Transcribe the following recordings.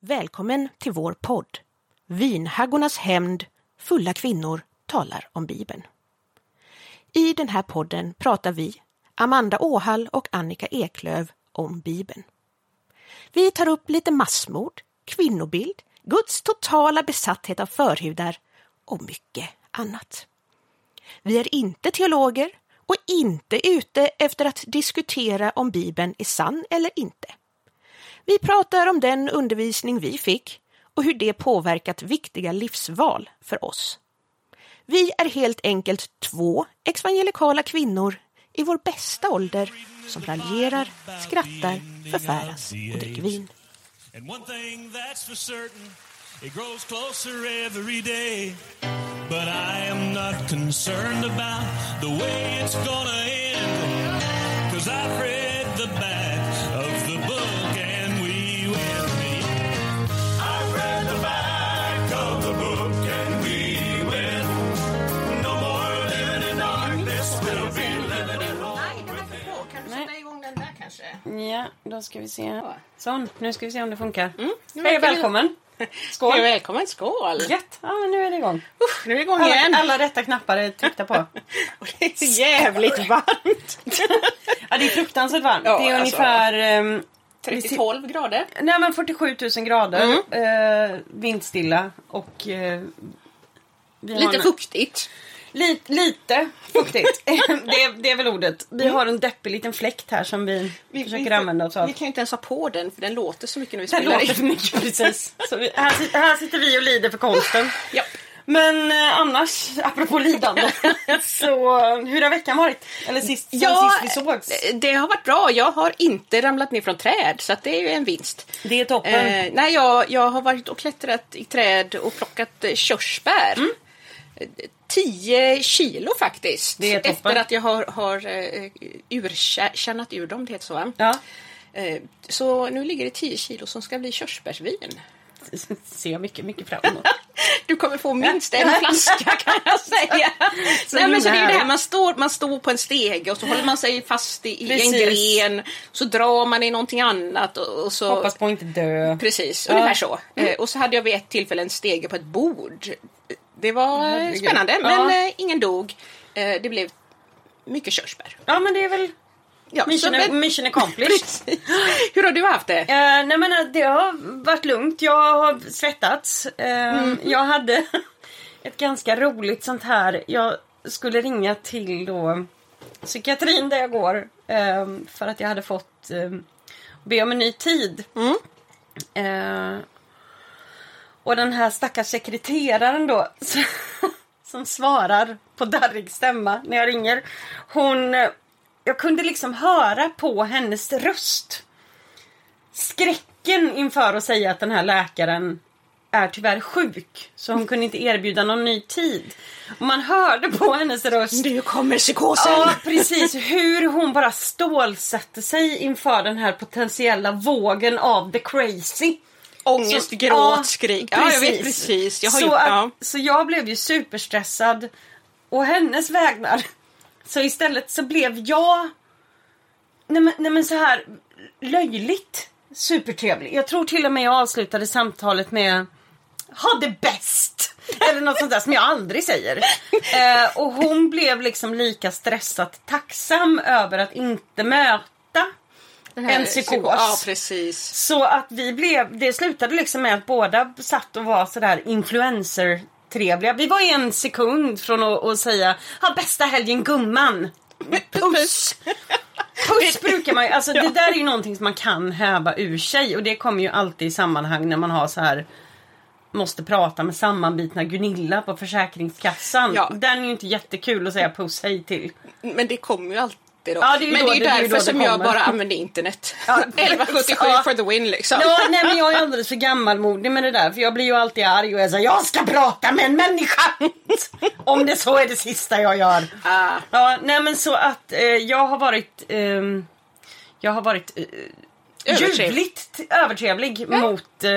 Välkommen till vår podd Vinhaggornas hämnd Fulla kvinnor talar om Bibeln. I den här podden pratar vi, Amanda Åhall och Annika Eklöv, om Bibeln. Vi tar upp lite massmord, kvinnobild, Guds totala besatthet av förhudar och mycket annat. Vi är inte teologer och inte ute efter att diskutera om Bibeln är sann eller inte. Vi pratar om den undervisning vi fick och hur det påverkat viktiga livsval för oss. Vi är helt enkelt två evangelikala kvinnor i vår bästa ålder som raljerar, skrattar, förfäras och dricker vin. It grows closer every day. But I am not concerned about the way it's gonna end. Cause I've read kanske? Ja, då ska vi se. Ja. Så, nu ska vi se om det funkar. nu Hej det- välkommen! Hej Skål! och välkommen, skål! Gött! Ja, men nu är det igång. Usch, nu är vi igång igen. Alla, alla rätta knappar är tryckta på. Och det är så jävligt varmt. Ja, det är fruktansvärt varmt. Ja, det är alltså. ungefär... ehm, vi si- 30-12 grader. Nej men 47 000 grader. Eh, vindstilla och... Har Lite en- fuktigt. Lite, lite fuktigt. det, är, det är väl ordet. Vi har en deppig liten fläkt här som vi, försöker använda oss av. Vi kan ju inte ens ha på den för den låter så mycket när vi Den spelar låter för mycket precis. Så vi, här, här sitter vi och lider för konsten. Ja. Men eh, annars, apropå lidande. så hur har veckan varit? Eller sist, Ja, sist vi sågs? det har varit bra. Jag har inte ramlat ner från träd så det är ju en vinst. Det är toppen. Eh, nej, jag, jag har varit och klättrat i träd och plockat eh, körsbär. Mm. Eh, 10 kilo faktiskt. Det är toppen. Efter att jag har, har uh, urkärnat ur dem, det heter så va? Ja. Eh, så nu ligger det 10 kilo som ska bli körsbärsvin. Ser jag mycket, mycket fram emot. Du kommer få minst en flaska kan jag säga. Så Nej, men så det är det här, man står, man står på en stege och så håller man sig fast i, i en gren. Så drar man i någonting annat och, och så... Hoppas på att inte dö. Precis, Ja. Mm. ungefär så. Eh, och så hade jag vid ett tillfälle en stege på ett bord. Det var eh, spännande, Ja. men eh, ingen dog. Eh, det blev mycket körsbär. Ja men det är väl Ja, mission, så, men- mission accomplished. Hur har du haft det? Eh, nej men det har varit lugnt. Jag har svettats. Eh, Jag hade ett ganska roligt sånt här. Jag skulle ringa till då psykiatrin där jag går. eh, för att jag hade fått be om en ny tid. Eh, och den här stackars sekreteraren då. som svarar på darrig stämma när jag ringer. Hon... Jag kunde liksom höra på hennes röst skräcken inför att säga att den här läkaren är tyvärr sjuk. Så hon kunde inte erbjuda någon ny tid. Och man hörde på hennes röst Nu kommer psykosen! Ja, precis. Hur hon bara stålsatte sig inför den här potentiella vågen av the crazy. Ångest, Så- gråt, ja, skrik. Ja, jag vet precis. Jag har så, gjort, ja. så jag blev ju superstressad. Och hennes vägnar. Så istället så blev jag nej men, nej men så här löjligt supertrevlig. Jag tror till och med jag avslutade samtalet med ha det bäst! Eller något sånt där som jag aldrig säger. Eh, och hon blev liksom lika stressat tacksam över att inte möta en psykos. psyko- Ja, precis. Så att vi blev, det slutade liksom med att båda satt och var sådär influencer trevliga. Vi var en sekund från att, att säga ha bästa helgen gumman. Puss! Puss brukar man ju, alltså det där är ju någonting som man kan häva ur sig och det kommer ju alltid i sammanhang när man har så här måste prata med sammanbitna Gunilla på Försäkringskassan. Ja. Den är ju inte jättekul att säga puss hej till. Men det kommer ju alltid då. Ja, det är men det är ju är därför det som jag bara använder internet. Ja, 1177 ja. for the win liksom. Ja, nej men jag är alldeles för gammalmodig med det där för jag blir ju alltid arg och jag säger jag ska prata med en människa! Om det så är det sista jag gör. Ah. Ja, nej men så att eh, jag har varit ehm, Jag har varit eh, Övertrevlig. ljuvligt övertrevlig mot eh,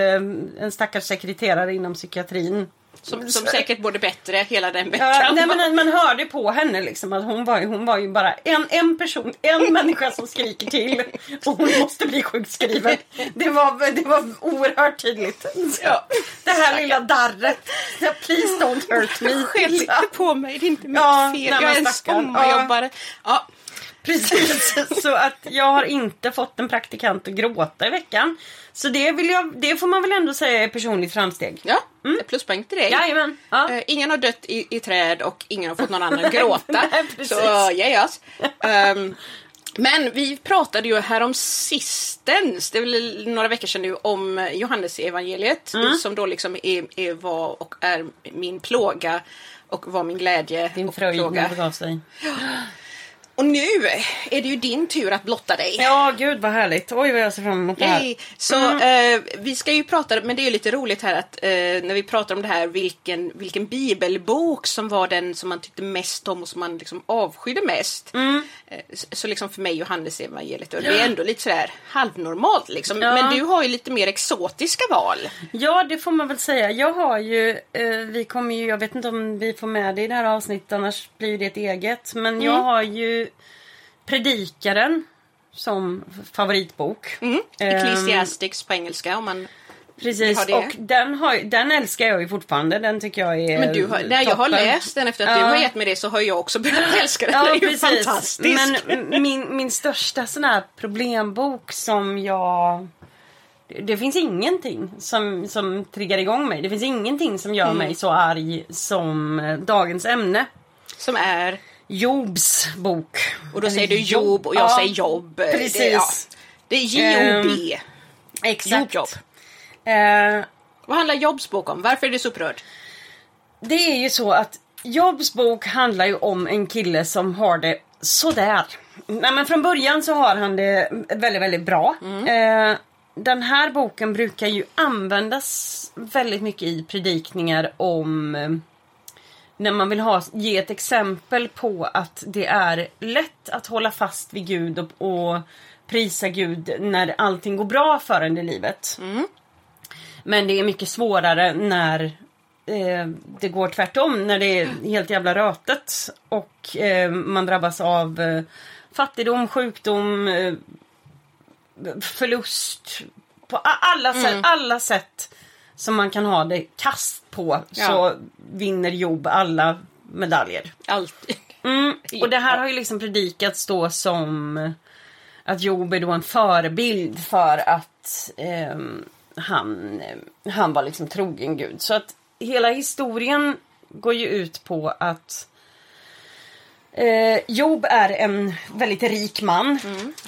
en stackars sekreterare inom psykiatrin. Som, som säkert både bättre hela den veckan. Ja, nej, men man hörde på henne liksom att hon var, hon var ju bara en, en person, en människa som skriker till och hon måste bli sjukskriven. Det var, det var oerhört tydligt. Ja. Det här lilla darret. Please don't hurt me. Skäll inte på mig, det är inte mitt Ja, fel. jag är en sommarjobbare. Ja. Precis, så att jag har inte fått en praktikant att gråta i veckan. Så det, vill jag, det får man väl ändå säga är personligt framsteg. Ja, pluspoäng till dig. Jajamän. Ja. Eh, ingen har dött i, i träd och ingen har fått någon annan att gråta. Nej, så yes. Um, men vi pratade ju här om sistens, det är väl några veckor sedan nu, om Johannes evangeliet Mm. som då liksom är, är, var och är min plåga och var min glädje Din fröjd när det gav sig. Och nu är det ju din tur att blotta dig. Ja, gud vad härligt. Oj vad jag ser fram emot det här. Så eh, vi ska ju prata, men det är lite roligt här att eh, när vi pratar om det här vilken, vilken bibelbok som var den som man tyckte mest om och som man liksom avskydde mest. Mm. Eh, så, liksom för mig Johannes evangeliet och det är ändå lite sådär halvnormalt liksom. Ja. Men du har ju lite mer exotiska val. Ja, det får man väl säga. Jag har ju, eh, vi kommer ju, jag vet inte om vi får med det i det här avsnittet, annars blir det ett eget. Men jag har ju Predikaren som favoritbok. Mm. Ehm, Ecclesiastics på engelska om man Precis, det. och den, har, ju- den älskar jag ju fortfarande. Den tycker jag är men du har, när jag har läst den efter att du Ja. har gett mig det så har jag också börjat älska den. Ja, den är ju precis. fantastisk. Men min, min största sån här problembok som jag... Det, det finns ingenting som, som triggar igång mig. Det finns ingenting som gör Mm. mig så arg som eh, dagens ämne. Som är Jobs bok. Och då säger du jobb och jag Ja, säger jobb. Det, Precis. ja. det är J-O-B. Exakt. Jobb. Eh, Vad handlar Jobs bok om? Varför är du så upprörd? det är ju så att Jobs bok handlar ju om en kille som har det sådär. Nej, men från början så har han det väldigt, väldigt bra. Eh, den här boken brukar ju användas väldigt mycket i predikningar om eh, när man vill ha, ge ett exempel på att det är lätt att hålla fast vid Gud och, och prisa Gud när allting går bra för en i livet. Men det är mycket svårare när eh, det går tvärtom, när det är helt jävla rötet och eh, man drabbas av eh, fattigdom, sjukdom, eh, förlust. På alla, sätt, alla sätt som man kan ha det kast på Ja. så vinner Job alla medaljer. Alltid. Mm. Och det här har ju liksom predikats då som att Job är då en förebild för att ehm, han, han var liksom trogen Gud. Så att hela historien går ju ut på att eh, Job är en väldigt rik man.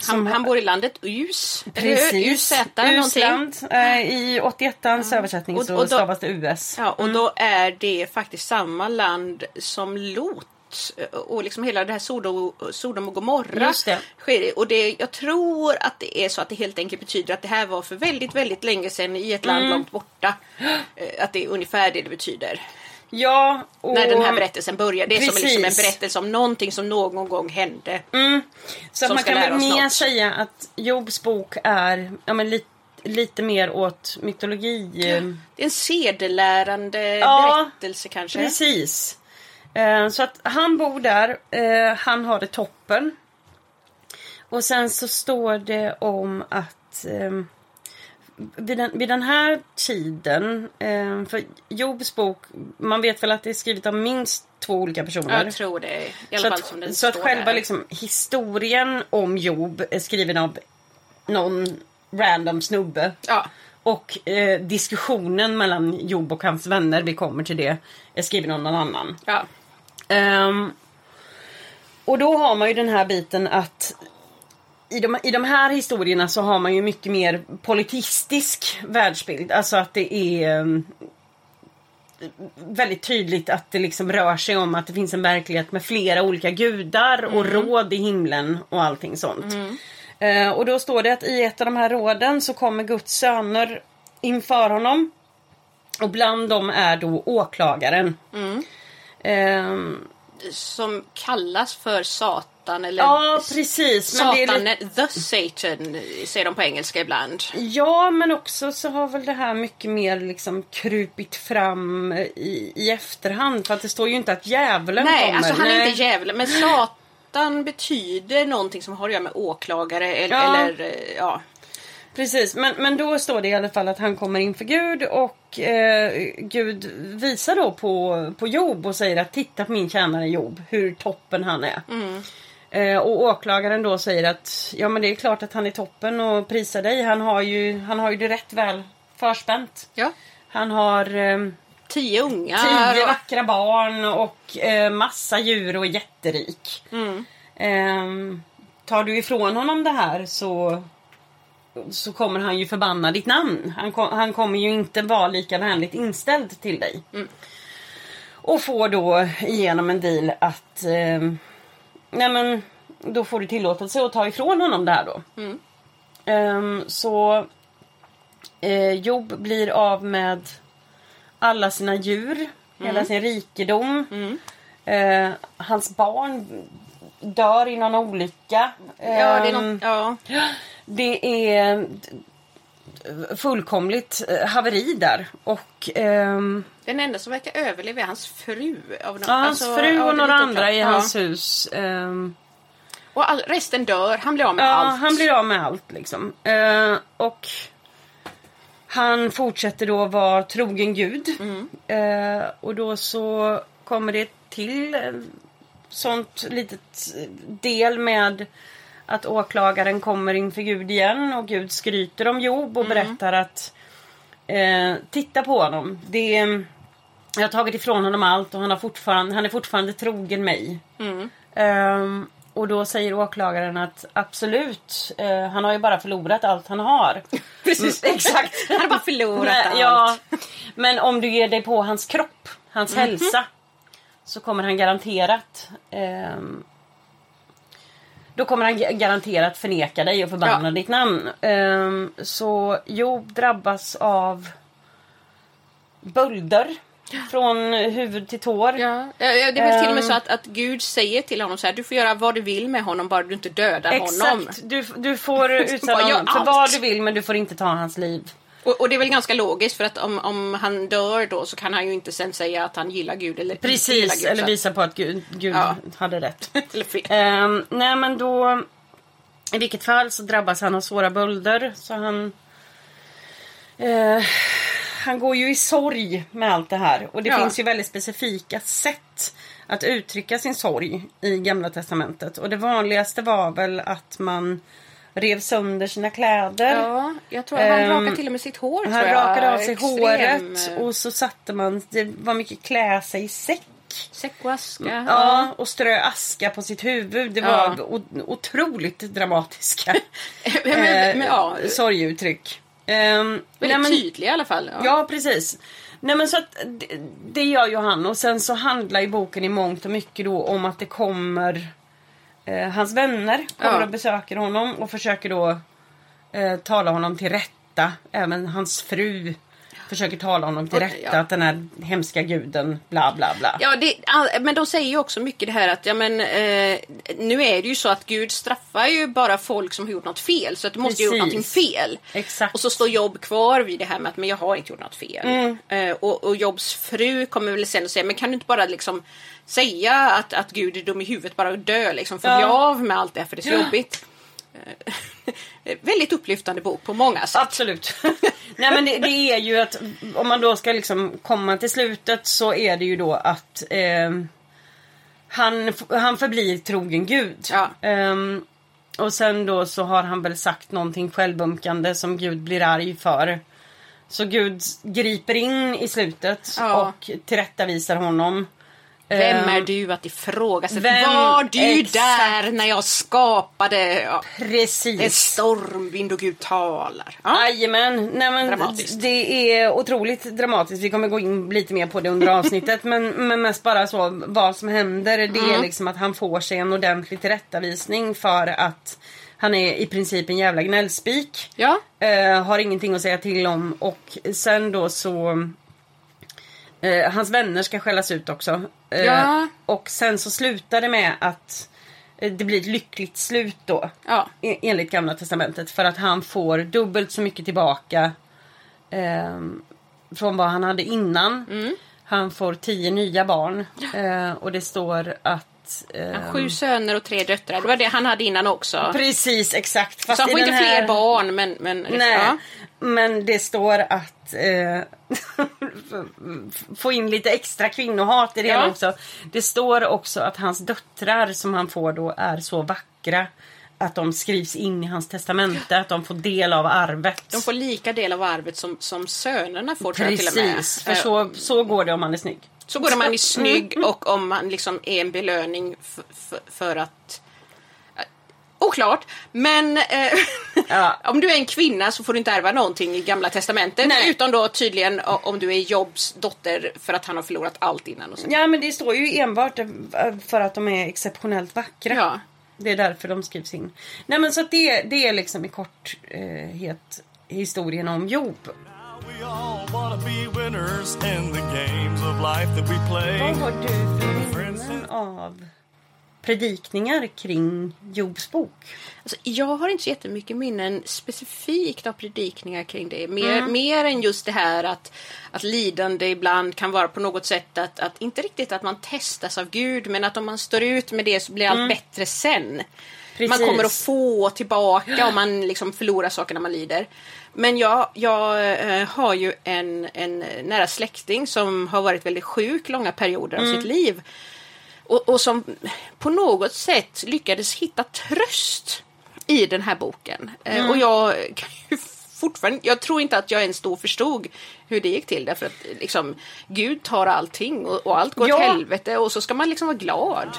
Han, han bor i landet Us. Precis. Usland. Eh, I 81ans översättning Och- så och då- stavas det US. Ja, och då är det faktiskt samma land som Lot. Och liksom hela det här Sodom, Sodom och Gomorra. Just det. sker. Och det, jag tror att det är så att det helt enkelt betyder att det här var för väldigt, väldigt länge sedan i ett land Mm. långt borta. Eh, Att det är ungefär det det betyder. Ja, och... När den här berättelsen börjar. Det är som liksom en berättelse om någonting som någon gång hände. Så att man kan väl mer säga att Jobs bok är ja, men lite, lite mer åt mytologi. eh, Det är en sedelärande Ja, berättelse kanske. Precis. Eh, Så att han bor där, eh, han har det toppen. Och sen så står det om att eh, vid, den, vid den här tiden, eh, för Jobs bok, man vet väl att det är skrivet av minst två olika personer. Jag tror det. I alla Så fall som att, den så att själva där. liksom, historien om Job är skriven av någon random snubbe. Ja. Och eh, diskussionen mellan Job och hans vänner, vi kommer till det, är skriven av någon annan. Ja. Ehm, och då har man ju den här biten att i de, I de här historierna så har man ju mycket mer politistisk världsbild. Alltså att det är ehm, väldigt tydligt att det liksom rör sig om att det finns en verklighet med flera olika gudar och råd i himlen och allting sånt. Eh, och då står det att i ett av de här råden så kommer Guds söner inför honom. Och bland dem är då åklagaren. Ehm, Som kallas för Satan. Eller Ja, precis. Satan, lite... the Satan säger de på engelska ibland. Ja, men också så har väl det här mycket mer liksom krupit fram i, i efterhand. För att det står ju inte att djävulen Nej, kommer. alltså han är Nej. inte djävulen men Satan betyder någonting som har att göra med åklagare eller, Ja. eller ja. Precis, men, men då står det i alla fall att han kommer inför Gud och eh, Gud visar då på, på Job och säger att titta på min tjänare Job, hur toppen han är. Eh, och åklagaren då säger att ja men det är klart att han är toppen och prisar dig. Han har ju, han har ju det rätt väl förspänt. ja. Han har eh, Tio ungar. tio vackra barn och eh, massa djur och är jätterik. Mm. Ehm, tar du ifrån honom det här så, så kommer han ju förbanna ditt namn. Han, kom, han kommer ju inte vara lika vänligt inställd till dig. Och får då igenom en deal att ehm, nej men, då får du tillåtelse att ta ifrån honom det här då. Mm. Ehm, så eh, Job blir av med alla sina djur, hela sin rikedom. Mm. Eh, hans barn dör i någon olycka. Ja, det är Ehm, något, ja. det är fullkomligt eh, haveri där. Och ehm, Den enda som verkar överleva är hans fru. Av någon, ja, hans alltså, fru ja, och några andra i Ja. hans hus. ehm, Och all, resten dör. Han blir av med Ja, allt. han blir av med allt liksom. Eh, och han fortsätter då vara trogen Gud. Mm. Eh, och då så kommer det till eh, sånt litet del med att åklagaren kommer inför Gud igen och Gud skryter om Job och berättar att eh, titta på honom. Det är, jag har tagit ifrån honom allt och han, har fortfarande, han är fortfarande trogen mig. Mm. Ehm, och då säger åklagaren att absolut, eh, han har ju bara förlorat allt han har. Precis. Mm, exakt. Han har bara förlorat Nej, allt. ja, men om du ger dig på hans kropp, hans Mhm. hälsa, så kommer han garanterat ehm, då kommer han ga- garanterat förneka dig och förbanna Ja. ditt namn. Ehm, så Job drabbas av bölder från huvud till tår. Ja, det är väl till och med Ehm. så att, att Gud säger till honom så här, du får göra vad du vill med honom bara du inte dödar honom. Exakt, du, du får utsätta honom för allt. vad du vill men du får inte ta hans liv. Och, och det är väl ganska logiskt för att om, om han dör då så kan han ju inte sen säga att han gillar Gud eller inte gillar Precis, Gud. eller visa på att Gud, Gud Ja. hade rätt. eller fel. Ehm, nej men då I vilket fall så drabbas han av svåra bölder så han eh, Han går ju i sorg med allt det här och det Ja. finns ju väldigt specifika sätt att uttrycka sin sorg i Gamla Testamentet och det vanligaste var väl att man rev sönder sina kläder. Ja, jag tror han Ehm, rakade till och med sitt hår. Han rakade av sig Extrem, håret och så satte man, det var mycket klä sig i säck. Säck och aska. Ja, och strö aska på sitt huvud. Det Ja. var o- otroligt dramatiska men, men, eh, ja, sorgeuttryck. Um, väldigt tydlig i alla fall. Ja. Ja, precis. Nej men så att det, det gör ju han och sen så handlar ju boken i mångt och mycket då om att det kommer eh, Hans vänner kommer Ja. och besöker honom och försöker då eh, tala honom till rätta. Även hans fru försöker tala honom till Och- rätta ja. att den här hemska guden bla bla bla. Ja, det, men de säger ju också mycket det här att ja, men, eh, nu är det ju så att Gud straffar ju bara folk som har gjort något fel. Så att det måste ju ha gjort Precis. någonting fel. Exakt. Och så står Jobb kvar vid det här med att men jag har inte gjort något fel. Mm. Eh, och, och Jobbs fru kommer väl sen och säga men kan du inte bara liksom säga att, att Gud är dum i huvudet, bara dö liksom. Få Ja. bli av med allt det här för det är så jobbigt. Eh, väldigt upplyftande bok på många sätt. Absolut. Nej men det, det är ju att om man då ska liksom komma till slutet så är det ju då att eh, han, han förblir trogen Gud. Ja. Ehm, och sen då så har han väl sagt någonting självömkande som Gud blir arg för. Så Gud griper in i slutet Ja. och tillrättavisar honom. Vem Ehm, är du att ifrågasätta? vem- Var du exakt. där när jag skapade? Ja. Precis. Är stormvind och Gud talar. Ja. Jajamän, nej men Dramatiskt. det är otroligt dramatiskt. Vi kommer gå in lite mer på det under avsnittet. men, men mest bara så vad som händer. Det Mm. är liksom att han får sig en ordentlig tillrättavisning för att han är i princip en jävla gnällspik. Ja. Eh, har ingenting att säga till om och sen då så eh, Hans vänner ska skällas ut också. Eh, Ja. Och sen så slutar det med att eh, det blir ett lyckligt slut då. Ja. e- Enligt Gamla Testamentet. För att han får dubbelt så mycket tillbaka ehm, från vad han hade innan. Mm. Han får tio nya barn. Eh, och det står att... ehm, Sju söner och tre döttrar. Det var det han hade innan också. Precis, exakt. Så Fast han i får inte här- fler barn men... men Nej, Ja. men det står att eh, få in lite extra kvinnohat i det Ja. hela också. Det står också att hans döttrar som han får då är så vackra att de skrivs in i hans testamente, att de får del av arvet. De får lika del av arvet som, som sönerna får jag till och med. Precis, för Eh, så, så går det om man är snygg. Så går det om man är snygg och om man liksom är en belöning för, att... eh, Oklart, men eh, Ja. om du är en kvinna så får du inte ärva någonting i Gamla Testamentet. Nej. Utom då tydligen om du är Jobs dotter för att han har förlorat allt innan. Och så. Ja men det står ju enbart eh, för att de är exceptionellt vackra. Ja. Det är därför de skrivs in. Nej men så det, det är liksom i korthet historien om Job. We all wanna be winners in the games of life that we play. Vad har du för minnen av predikningar kring Jobs bok? Alltså, jag har inte så jättemycket minnen specifikt av predikningar kring det. Mer, Mm. mer än just det här att, att lidande ibland kan vara på något sätt att, att inte riktigt att man testas av Gud men att om man står ut med det så blir allt bättre sen. Man Mm. Precis. kommer att få tillbaka om man liksom förlorar saker när man lider. Men jag, jag eh, har ju en, en nära släkting som har varit väldigt sjuk långa perioder av Mm. sitt liv. Och, och som på något sätt lyckades hitta tröst i den här boken. Eh, Mm. Och jag kan ju fortfarande, jag tror inte att jag ens då förstod hur det gick till. Därför att liksom, Gud tar allting och, och allt går Ja. åt helvete och så ska man liksom vara glad.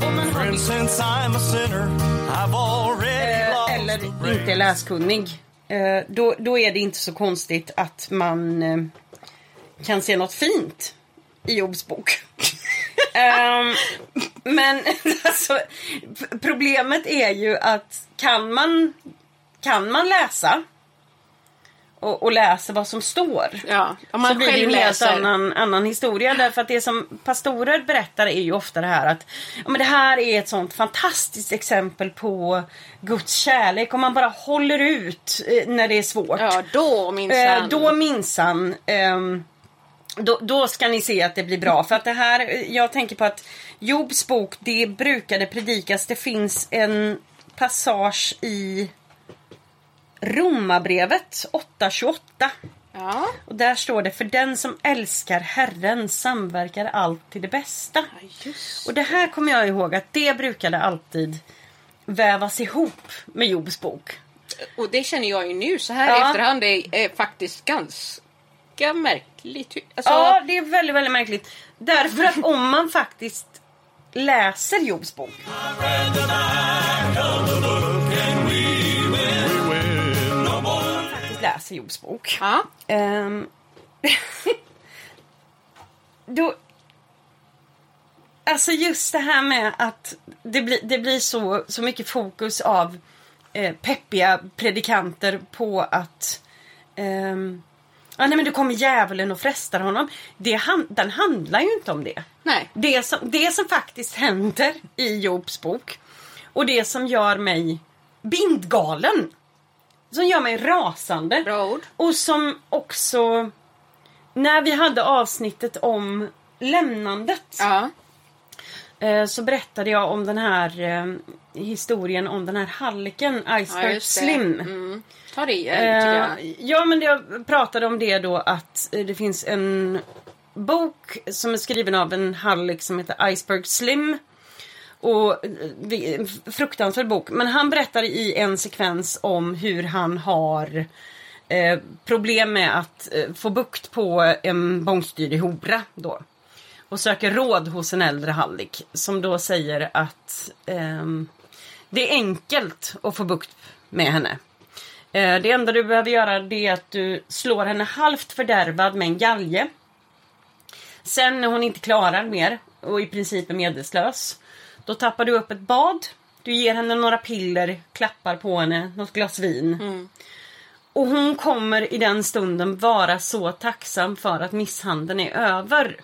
Since I'm a sinner, I've already Eh, lost eller inte race. läskunnig. Eh, då, då är det inte så konstigt att man eh, kan se något fint i Jobs bok. Ehm, men alltså, problemet är ju att kan man, kan man läsa och, och läsa vad som står Ja, om så man blir det en helt läser. annan, annan historia. Därför att det som pastorer berättar är ju ofta det här att ja, men det här är ett sånt fantastiskt exempel på Guds kärlek. Om man bara håller ut eh, när det är svårt. Ja, då minsann. Eh, då minsann. ehm, då, då ska ni se att det blir bra. För att det här, eh, jag tänker på att Jobs bok, det brukade predikas. Det finns en passage i Romarbrevet 8.28. Ja, Och där står det, för den som älskar Herren samverkar allt till det bästa. Ja, Och det här kommer jag ihåg att det brukade alltid vävas ihop med Jobs bok. Och det känner jag ju nu så här i Ja. efterhand. Det är faktiskt ganska märkligt. Alltså, Ja, det är väldigt, väldigt märkligt. Därför att om man faktiskt läser Jobs bok. Läser Jobs bok. ja. Ehm, då... Alltså just det här med att det blir, det blir så, så mycket fokus av eh, peppiga predikanter på att ehm, ja, nej, men då kommer djävulen och frestar honom. Det, han, den handlar ju inte om det. Nej. Det som, det som faktiskt händer i Jobs bok och det som gör mig bindgalen. Som gör mig rasande. Bra ord. Och som också när vi hade avsnittet om lämnandet Ja. eh, så berättade jag om den här eh, historien om den här halliken Ja, Iceberg det. Slim. Mm. Ta det i tycker Eh, jag. ja men jag pratade om det då att det finns en bok som är skriven av en hallick som heter Iceberg Slim. Och eh, en fruktansvärd bok. Men han berättar i en sekvens om hur han har eh, problem med att eh, få bukt på en bångstyrig hora då. Och söker råd hos en äldre hallick som då säger att eh, det är enkelt att få bukt med henne. Eh, Det enda du behöver göra det är att du slår henne halvt fördärvad med en galge. Sen när hon inte klarar mer och i princip är medvetslös. Då tappar du upp ett bad. Du ger henne några piller, klappar på henne, något glas vin. Och hon kommer i den stunden vara så tacksam för att misshandeln är över.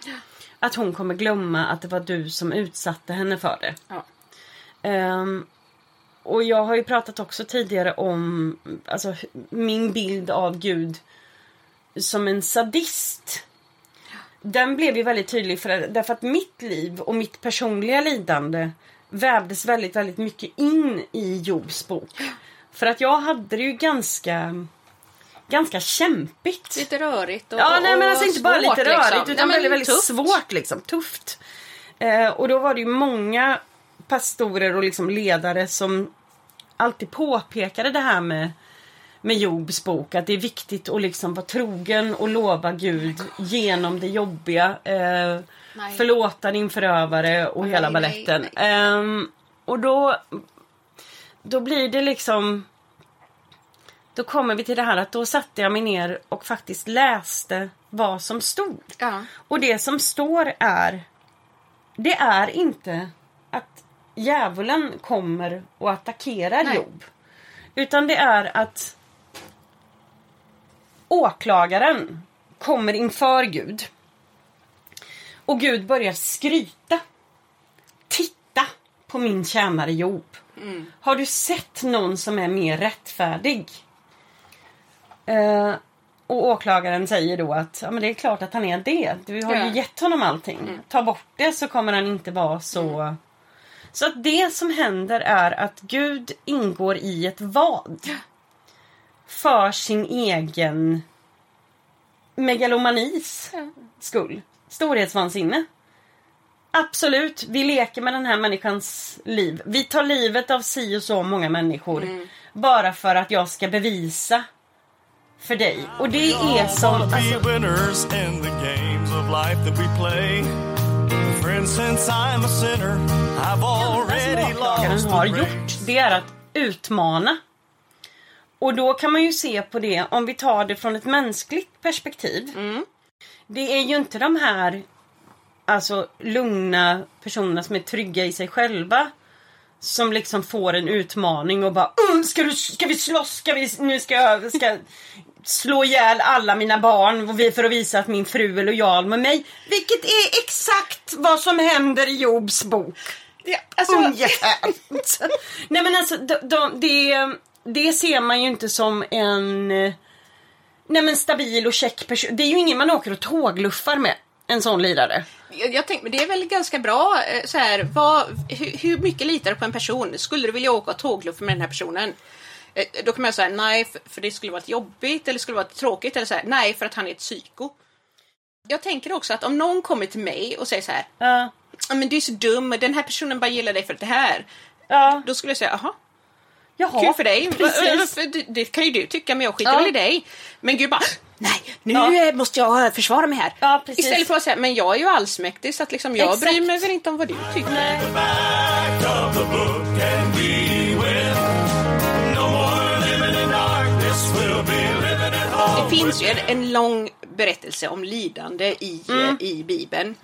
att hon kommer glömma att det var du som utsatte henne för det. Ja. Ehm, och jag har ju pratat också tidigare om alltså, min bild av Gud som en sadist. Den blev ju väldigt tydlig för, därför att mitt liv och mitt personliga lidande vävdes väldigt, väldigt mycket in i Jobs bok. För att jag hade det ju ganska ganska kämpigt. Lite rörigt och Ja, nej men alltså inte bara svårt, lite rörigt liksom. utan Nej, väldigt, väldigt tufft. svårt liksom. Tufft. Eh, och då var det ju många pastorer och liksom ledare som alltid påpekade det här med med Jobs bok att det är viktigt att liksom vara trogen och lova Gud genom det jobbiga. Eh, Nej. förlåta din förövare och hela nej, baletten. nej, Ehm, och då, då blir det liksom då kommer vi till det här att då satte jag mig ner och faktiskt läste vad som stod. Ja. Och det som står är Det är inte att djävulen kommer och attackerar Nej. Job. Utan det är att åklagaren kommer inför Gud. Och Gud börjar skryta. Titta på min tjänare Job. Har du sett någon som är mer rättfärdig? Eh, och åklagaren säger då att ja, men det är klart att han är det. Du har Ja. ju gett honom allting. Ta bort det så kommer han inte vara så... Så att det som händer är att Gud ingår i ett vad. För sin egen megalomanis skull. Storhetsvansinne. Absolut, vi leker med den här människans liv. Vi tar livet av si och så många människor. Bara för att jag ska bevisa för dig. Och det är som... Alltså, since I'm a sinner, I've already lost har gjort, det är att utmana. Och då kan man ju se på det, om vi tar det från ett mänskligt perspektiv. Det är ju inte de här alltså lugna personerna som är trygga i sig själva som liksom får en utmaning och bara "Uh, ska, du, ska vi slåss? Ska vi, nu ska jag ska slå ihjäl alla mina barn för att visa att min fru är lojal med mig. Vilket är exakt vad som händer i Jobs bok. Ja, alltså, Ungefär. Nej men alltså de, de, det, det ser man ju inte som en Nej men stabil och check person. Det är ju ingen man åker och tågluffar med. En sån lirare. jag, jag tänkte, men det är väl ganska bra eh, så här, vad, hur, hur mycket litar du på en person? Skulle du vilja åka tågluff med den här personen? Eh, Då kan man säga nej, för, det skulle vara jobbigt eller skulle vara tråkigt eller så här, nej för att han är ett psyko. Jag tänker också att om någon kommer till mig och säger så här. "Ja, men du är så dum, den här personen bara gillar dig för det här. Ja. Då skulle jag säga, jaha, Jaha. kul för dig. Precis. Det, kan ju du tycka, men jag skiter Ja. väl i dig. Men Gud bara, nej, nu Ja. eh, måste jag eh, försvara mig här. Ja. Istället för att säga, men jag är ju allsmäktig så att liksom, jag Exakt. bryr mig väl inte om vad du tycker. home. Det finns ju en, en lång berättelse om lidande i, Mm. eh, i Bibeln.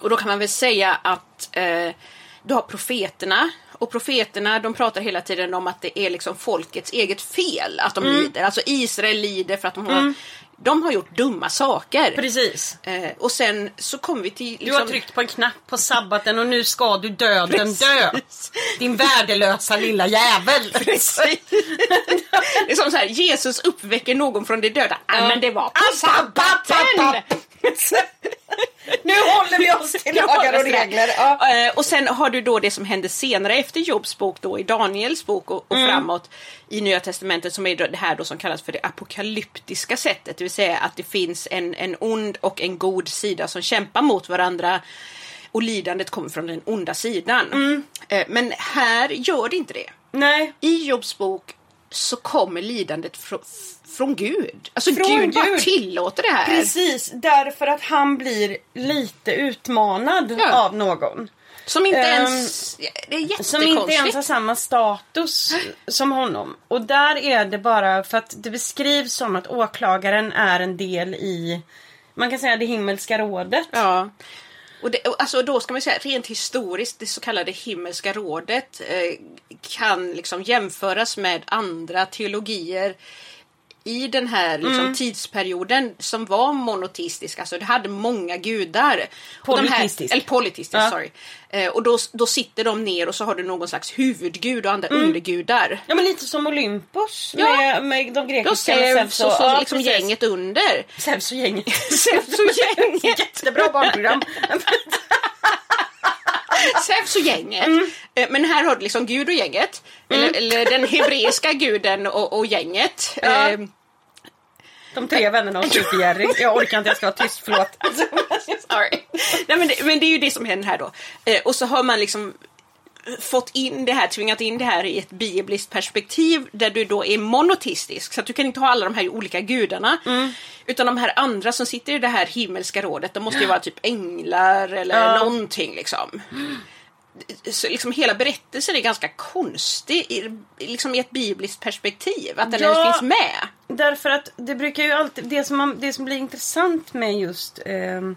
Och då kan man väl säga att eh, du har profeterna. Och profeterna de pratar hela tiden om att det är liksom folkets eget fel att de Mm. lider. Alltså Israel lider för att de har, de har gjort dumma saker. Precis. Eh, och sen så kommer vi till... Du har liksom- tryckt på en knapp på sabbaten och nu ska du döden dö. Din värdelösa lilla jävel. Precis. det är som så här, Jesus uppväcker någon från de döda. Ja. men det var på sabbaten! Nu håller vi oss till lagar och regler. Ja. Eh, Och sen har du då det som händer senare efter Jobs bok då i Daniels bok och, och Mm. framåt i Nya Testamentet som är det här då som kallas för det apokalyptiska sättet. Det vill säga att det finns en, en ond och en god sida som kämpar mot varandra och lidandet kommer från den onda sidan. Mm. Eh, Men här gör det inte det. Nej. I Jobs bok så kommer lidandet från, från Gud. Alltså Från Gud, bara Gud. tillåter det här. Precis, därför att han blir lite utmanad Ja. av någon. Som inte Ehm, ens... Är jättekonstigt. Som inte ens har samma status som honom. Och där är det bara för att det beskrivs som att åklagaren är en del i man kan säga det himmelska rådet. Ja. Och det, och alltså då ska man säga rent historiskt, det så kallade himmelska rådet eh, kan liksom jämföras med andra teologier i den här liksom, Mm. tidsperioden som var monoteistisk, alltså det hade många gudar. Och här- Polyteistisk. Eller polyteistisk, Ja. sorry. Eh, och då, då sitter de ner och så har du någon slags huvudgud och andra Mm. undergudar. Ja men lite som Olympus Ja. med, med de grekiska med Zeus och så ja, liksom precis. gänget under. Zeus och gänget. Zeus och gänget. Jättebra barnprogram. Zeus och gänget. Mm. Eh, Men här har du liksom Gud och gänget. Eller, eller den hebreiska guden och, och gänget. Ja. Eh, De tre vännerna och Super-Jerry. Jag orkar inte, jag ska vara tyst, förlåt. Sorry. Nej, men, det, men det är ju det som händer här då. Eh, och så har man liksom fått in det här, tvingat in det här i ett bibliskt perspektiv där du då är monotistisk. Så att du kan inte ha alla de här olika gudarna. Utan de här andra som sitter i det här himmelska rådet, de måste ju vara typ änglar eller Ja. någonting liksom. Så liksom hela berättelsen är ganska konstig i, liksom i ett bibliskt perspektiv. Att den Ja. ens finns med. Därför att det brukar ju alltid, det som, man, det som blir intressant med just ehm,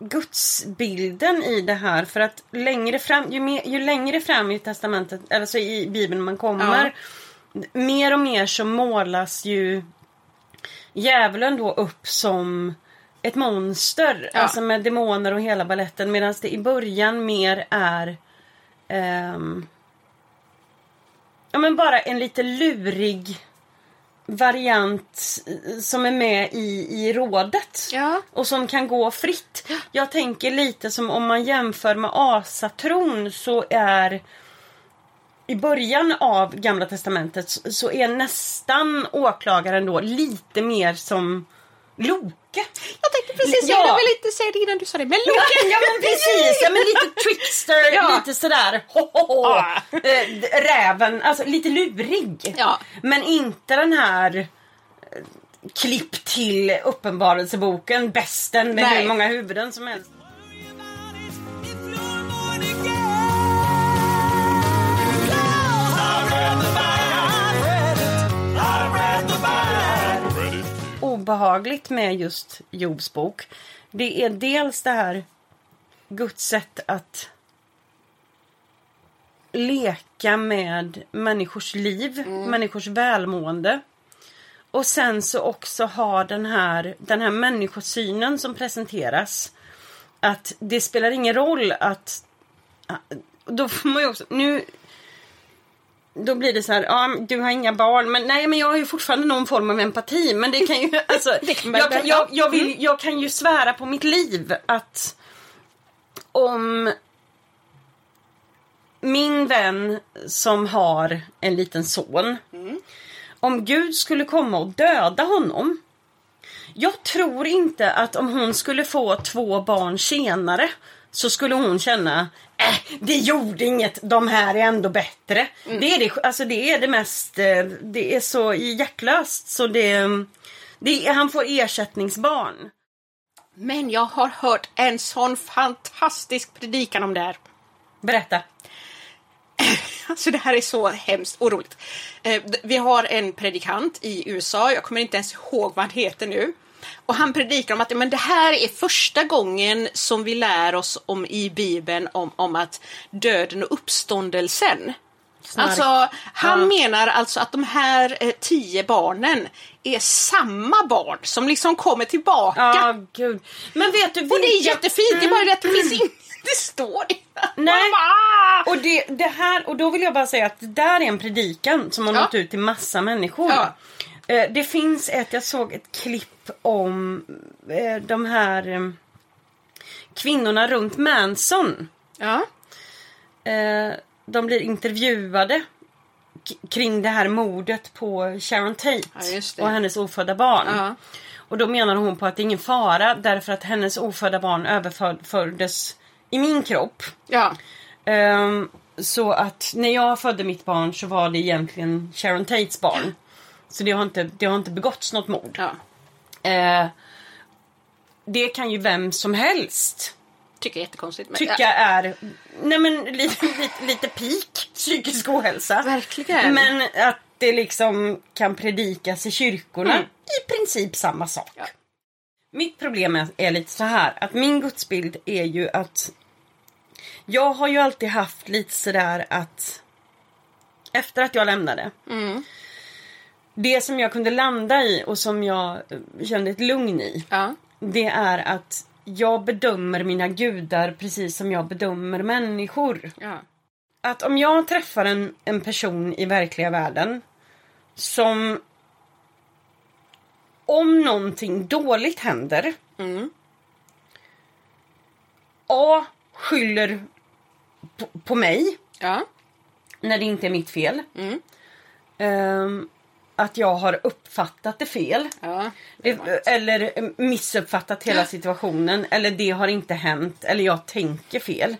gudsbilden i det här för att längre fram, ju, mer, ju längre fram i testamentet, alltså i bibeln man kommer, mer och mer så målas ju djävulen då upp som ett monster, Ja. alltså med demoner och hela balletten medan det i början mer är ehm, ja men bara en lite lurig variant som är med i, i rådet. Ja. Och som kan gå fritt. Jag tänker lite som om man jämför med asatron så är i början av Gamla Testamentet så är nästan åklagaren då lite mer som Loke. Jag tänkte precis Ja. jag ville inte säga det innan du sa det. Men Loke! Ja men precis, ja, men lite trickster, Ja. lite sådär ho, ho, ho. Ah. Eh, räven, alltså lite lurig. Ja. Men inte den här eh, klipp till Uppenbarelseboken, besten med Nej. hur många huvuden som helst. Obehagligt med just Jobs bok. Det är dels det här Guds sätt att leka med människors liv, människors välmående. Och sen så också ha den här, den här människosynen som presenteras. Att det spelar ingen roll att... Då får man ju också... Nu, då blir det så här, ja du har inga barn, men nej men jag har ju fortfarande någon form av empati. Men det kan ju, alltså, jag, kan, jag, jag, vill, jag kan ju svära på mitt liv att om min vän som har en liten son. Om Gud skulle komma och döda honom. Jag tror inte att om hon skulle få två barn senare så skulle hon känna äh, det gjorde inget, de här är ändå bättre. Det, är det, alltså det är det mest, eh, det är så hjärtlöst så det, det han får ersättningsbarn. Men jag har hört en sån fantastisk predikan om det här. Berätta. Alltså det här är så hemskt och roligt. Eh, vi har en predikant i USA, jag kommer inte ens ihåg vad han heter nu. Och han predikar om att men det här är första gången som vi lär oss om i Bibeln om, om att döden och uppståndelsen. Snark. Alltså, han Ja. menar alltså att de här eh, tio barnen är samma barn som liksom kommer tillbaka. Ja, gud. Men vet du Och det är vilka- jättefint, det är bara det att det finns inget det står inte. Nej. Och, det, det här, och då vill jag bara säga att det där är en predikan som har Ja. nått ut till massa människor. Ja. Eh, Det finns ett, jag såg ett klipp om eh, de här eh, kvinnorna runt Manson. Ja. De blir intervjuade kring det här mordet på Sharon Tate Ja, och hennes ofödda barn. Ja. Och då menar hon på att det är ingen fara därför att hennes ofödda barn överfördes i min kropp. Ja. Ehm, så att när jag födde mitt barn så var det egentligen Sharon Tates barn. Så det har inte, det har inte begåtts något mord. ja. Eh, det kan ju vem som helst Tycker jag är jättekonstigt. Men, tycka är nej men, lite, lite, lite peak psykisk ohälsa. Verkligen. Men att det liksom kan predikas i kyrkorna. Mm. I princip samma sak. Ja. Mitt problem är, är lite så här att min gudsbild är ju att jag har ju alltid haft lite sådär att efter att jag lämnade Mm. Det som jag kunde landa i och som jag eh, kände ett lugn i. Ja. Det är att jag bedömer mina gudar precis som jag bedömer människor. Ja. Att om jag träffar en, en person i verkliga världen som om någonting dåligt händer Mm. A. Skyller på, på mig Ja. när det inte är mitt fel. Mm. Ehm, att jag har uppfattat det fel. Ja. Det- Eller eh, missuppfattat hela situationen. Eller det har inte hänt. Eller jag tänker fel.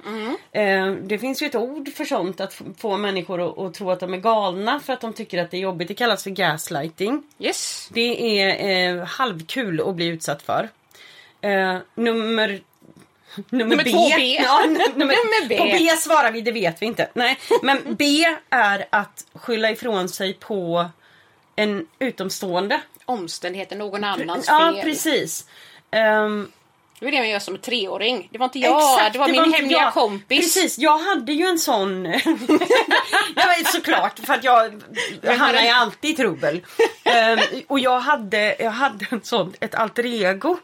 Eh, Det finns ju ett ord för sånt. Att få människor att, tro att de är galna för att de tycker att det är jobbigt. Det kallas för gaslighting. Yes. Det är eh, halvkul att bli utsatt för. Eh, nummer Nummer, Nummer B. B. Ja, nummer, Nummer B. På B svarar vi, det vet vi inte. Nej, men B är att skylla ifrån sig på en utomstående. Omständigheter, någon annans Ja, fel. precis. Ehm, Det var det man gör som treåring. Det var inte jag, Exakt, det var min inte hemliga jag. kompis. Precis, jag hade ju en sån... jag såklart, för att jag, jag hamnar ju alltid i trubbel. Ehm, och jag hade, jag hade en sån, ett alter ego.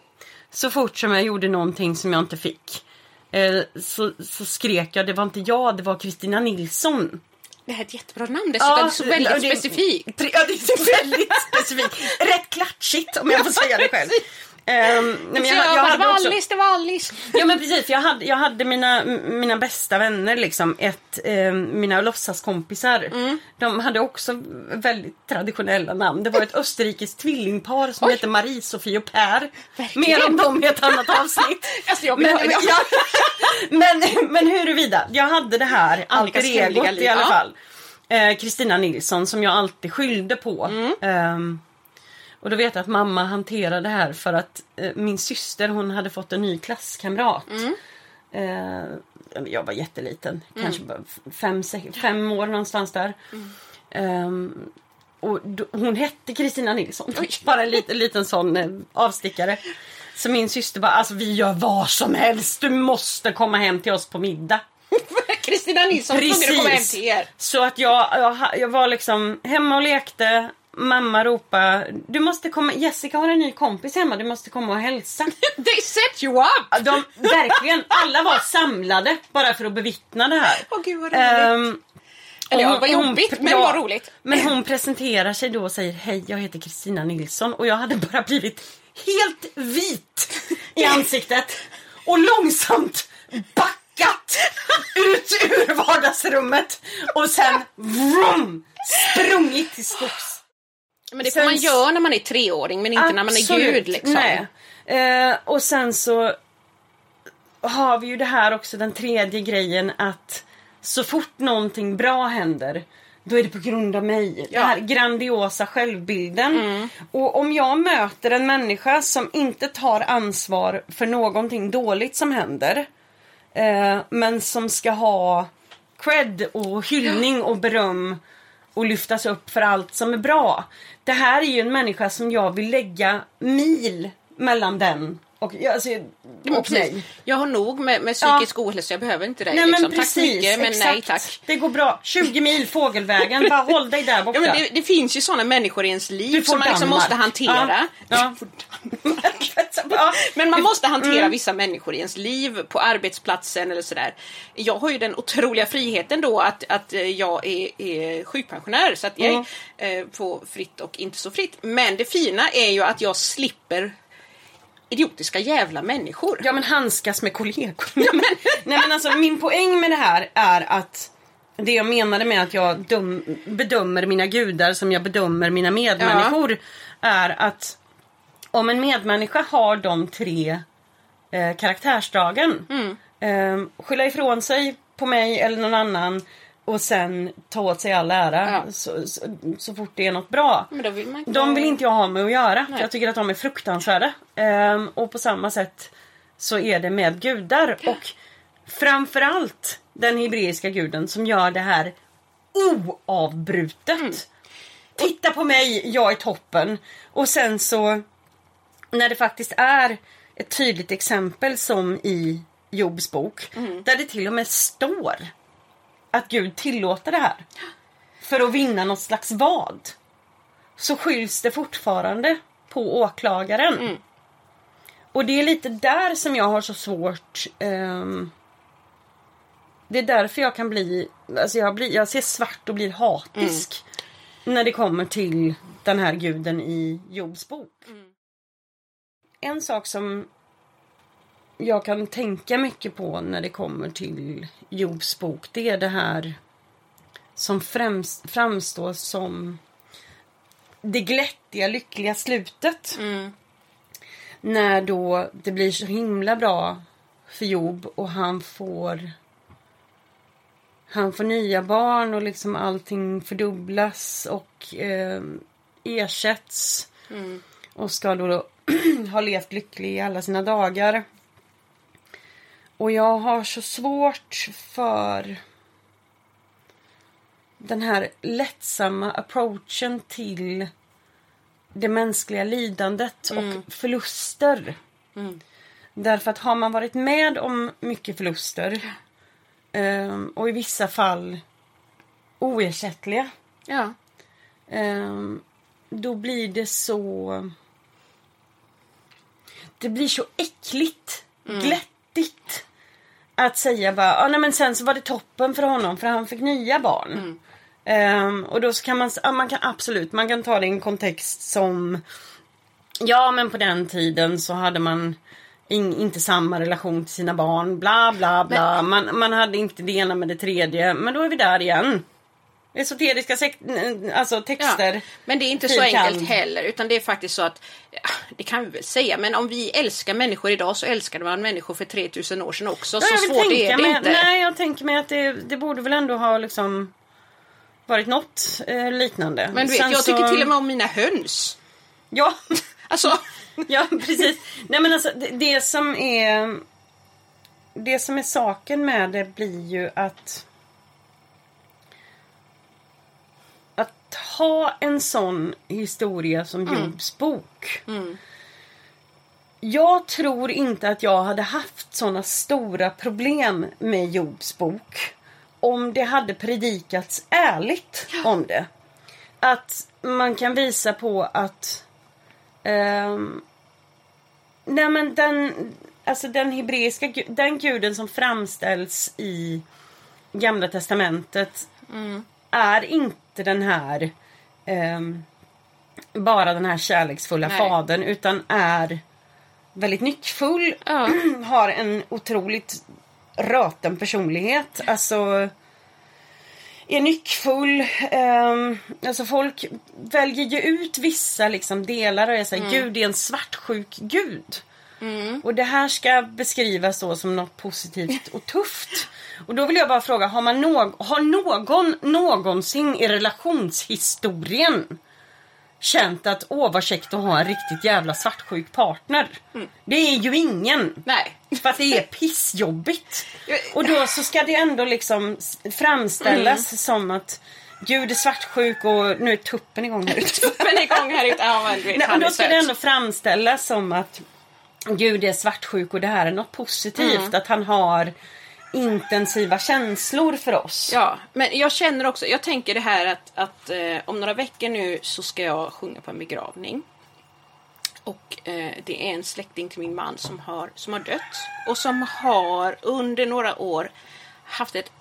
Så fort som jag gjorde någonting som jag inte fick. eh, Så, så skrek jag, det var inte jag, det var Kristina Nilsson. Det här är ett jättebra namn dessutom. det är så väldigt ja, det- specifikt. Ja, det är väldigt specifikt. Rätt klatschigt om jag får säga det själv. Ehm, nej, jag, jag, jag bara, det hade var också... Alice, det var Alice. Ja men precis, jag hade, jag hade mina, mina bästa vänner liksom, ett, eh, mina låtsaskompisar. Mm. De hade också väldigt traditionella namn. Det var ett österrikiskt tvillingpar som Oj. hette Marie-Sofie och Per. Verkligen. Mer om dem i ett annat avsnitt. Alltså, jag men, ha- men, men, huruvida, jag hade det här alter egot i alla ja. fall. Eh, Kristina Nilsson som jag alltid skyllde på. Mm. Ehm, och då vet jag att mamma hanterade det här för att eh, min syster hon hade fått en ny klasskamrat. Mm. Eh, jag var jätteliten, kanske bara fem, sex, fem år någonstans där. Mm. Ehm, och då, hon hette Kristina Nilsson. Oj. Bara en liten, liten sån eh, avstickare. Så min syster bara, alltså vi gör vad som helst. Du måste komma hem till oss på middag. Kristina Nilsson tvungen att komma hem till er. Så att jag, jag, jag var liksom hemma och lekte. Mamma ropade, du måste komma, Jessica har en ny kompis hemma, du måste komma och hälsa. They set you up! De, verkligen, alla var samlade bara för att bevittna det här. Åh gud vad roligt. Ehm, Eller ja, vad hon- jobbigt, men ja, vad roligt. Men hon presenterar sig då och säger hej, jag heter Kristina Nilsson och jag hade bara blivit helt vit i ansiktet och långsamt backat ut ur vardagsrummet och sen vrum, sprungit till skogs. Men det får man göra när man är treåring men inte när man är Absolut, gud liksom. Nej. Eh, och sen så har vi ju det här också, den tredje grejen att så fort någonting bra händer då är det på grund av mig. Ja. Den här grandiosa självbilden. Och om jag möter en människa som inte tar ansvar för någonting dåligt som händer. Eh, men som ska ha cred och hyllning och beröm och lyftas upp för allt som är bra. Det här är ju en människa som jag vill lägga mil mellan den och, ja, alltså, och precis. mig. Jag har nog med, med psykisk ohälsa, jag behöver inte dig. Nej liksom. men tack precis, mycket men exakt. nej tack. Det går bra. 20 mil fågelvägen, bara håll dig där borta. Ja, men det, det finns ju sådana människor i ens liv som man liksom måste hantera. Ja. Ja. Men man måste hantera Mm. vissa människor i ens liv på arbetsplatsen eller sådär. Jag har ju den otroliga friheten då att, att eh, jag är, är sjukpensionär så att jag Mm. eh, får fritt och inte så fritt. Men det fina är ju att jag slipper idiotiska jävla människor. Ja men handskas med kollegor. Nej, men, nej men alltså min poäng med det här är att det jag menade med att jag döm, bedömer mina gudar som jag bedömer mina medmänniskor är att om en medmänniska har de tre eh, karaktärsdragen eh, skylla ifrån sig på mig eller någon annan och sen ta åt sig all ära Ja. så, så, så fort det är något bra. Vill man De vill inte jag ha med att göra. För jag tycker att de är fruktansvärda. Ehm, och på samma sätt så är det med gudar. Och framförallt den hebreiska guden som gör det här oavbrutet. Mm. Titta på mig, jag är toppen. Och sen så när det faktiskt är ett tydligt exempel som i Jobs bok. Mm. Där det till och med står att Gud tillåter det här. För att vinna något slags vad. så skylls det fortfarande på åklagaren. Mm. Och det är lite där som jag har så svårt ehm, Det är därför jag kan bli, alltså jag, blir, jag ser svart och blir hatisk. När det kommer till den här guden i Jobs bok. En sak som jag kan tänka mycket på när det kommer till Jobs bok. Det är det här som främst, framstår som det glättiga, lyckliga slutet. När då det blir så himla bra för Job och han får han får nya barn och liksom allting fördubblas och eh, ersätts. Och ska då ha levt lycklig i alla sina dagar. Och jag har så svårt för den här lättsamma approachen till det mänskliga lidandet och förluster. Därför att har man varit med om mycket förluster ehm, och i vissa fall oersättliga Ja. Ehm, då blir det så... Det blir så äckligt, glättigt. Att säga bara, ah, nej men sen så var det toppen för honom för han fick nya barn. Ehm, och då så kan man, ja, man kan absolut, man kan ta det i en kontext som Ja men på den tiden så hade man in, inte samma relation till sina barn, bla bla bla. Man, man hade inte det ena med det tredje. Men då är vi där igen. Esoteriska alltså texter. Ja, men det är inte så enkelt heller utan det är faktiskt så att det kan vi väl säga men om vi älskar människor idag så älskade man människor för 3000 år sedan också. Ja, så svårt är det mig, inte. Nej, jag tänker mig att det, det borde väl ändå ha liksom varit något eh, liknande. Men du vet, Sen jag tycker så- till och med om mina höns. Ja, Alltså, ja precis. Nej men alltså det, det som är Det som är saken med det blir ju att Att ha en sån historia som Jobs bok. Jag tror inte att jag hade haft såna stora problem med Jobs bok om det hade predikats ärligt om det. Att man kan visa på att ehm, Nej men den, alltså den hebreiska den guden som framställs i Gamla Testamentet är inte den här ehm, bara den här kärleksfulla Nej. fadern utan är väldigt nyckfull. Ja. har en otroligt röten personlighet. Alltså är nyckfull. ehm, alltså folk väljer ju ut vissa liksom delar och är såhär, gud är en svartsjuk gud. Och det här ska beskrivas då som något positivt och tufft. Och då vill jag bara fråga, har, man någ- har någon någonsin i relationshistorien känt att åh vad käckt att ha en riktigt jävla svartsjuk partner? Det är ju ingen. nej. För att det är pissjobbigt. Och då så ska det ändå liksom framställas som att Gud är svartsjuk och nu är tuppen igång här ute. Men igång här ute. Ja, men vet, Nej, och då ska det ändå framställas som att Gud är svartsjuk och det här är något positivt. Mm. Att han har intensiva känslor för oss. Ja, men jag känner också, jag tänker det här att, att eh, om några veckor nu så ska jag sjunga på en begravning. Och eh, det är en släkting till min man som har, som har dött. Och som har under några år haft ett,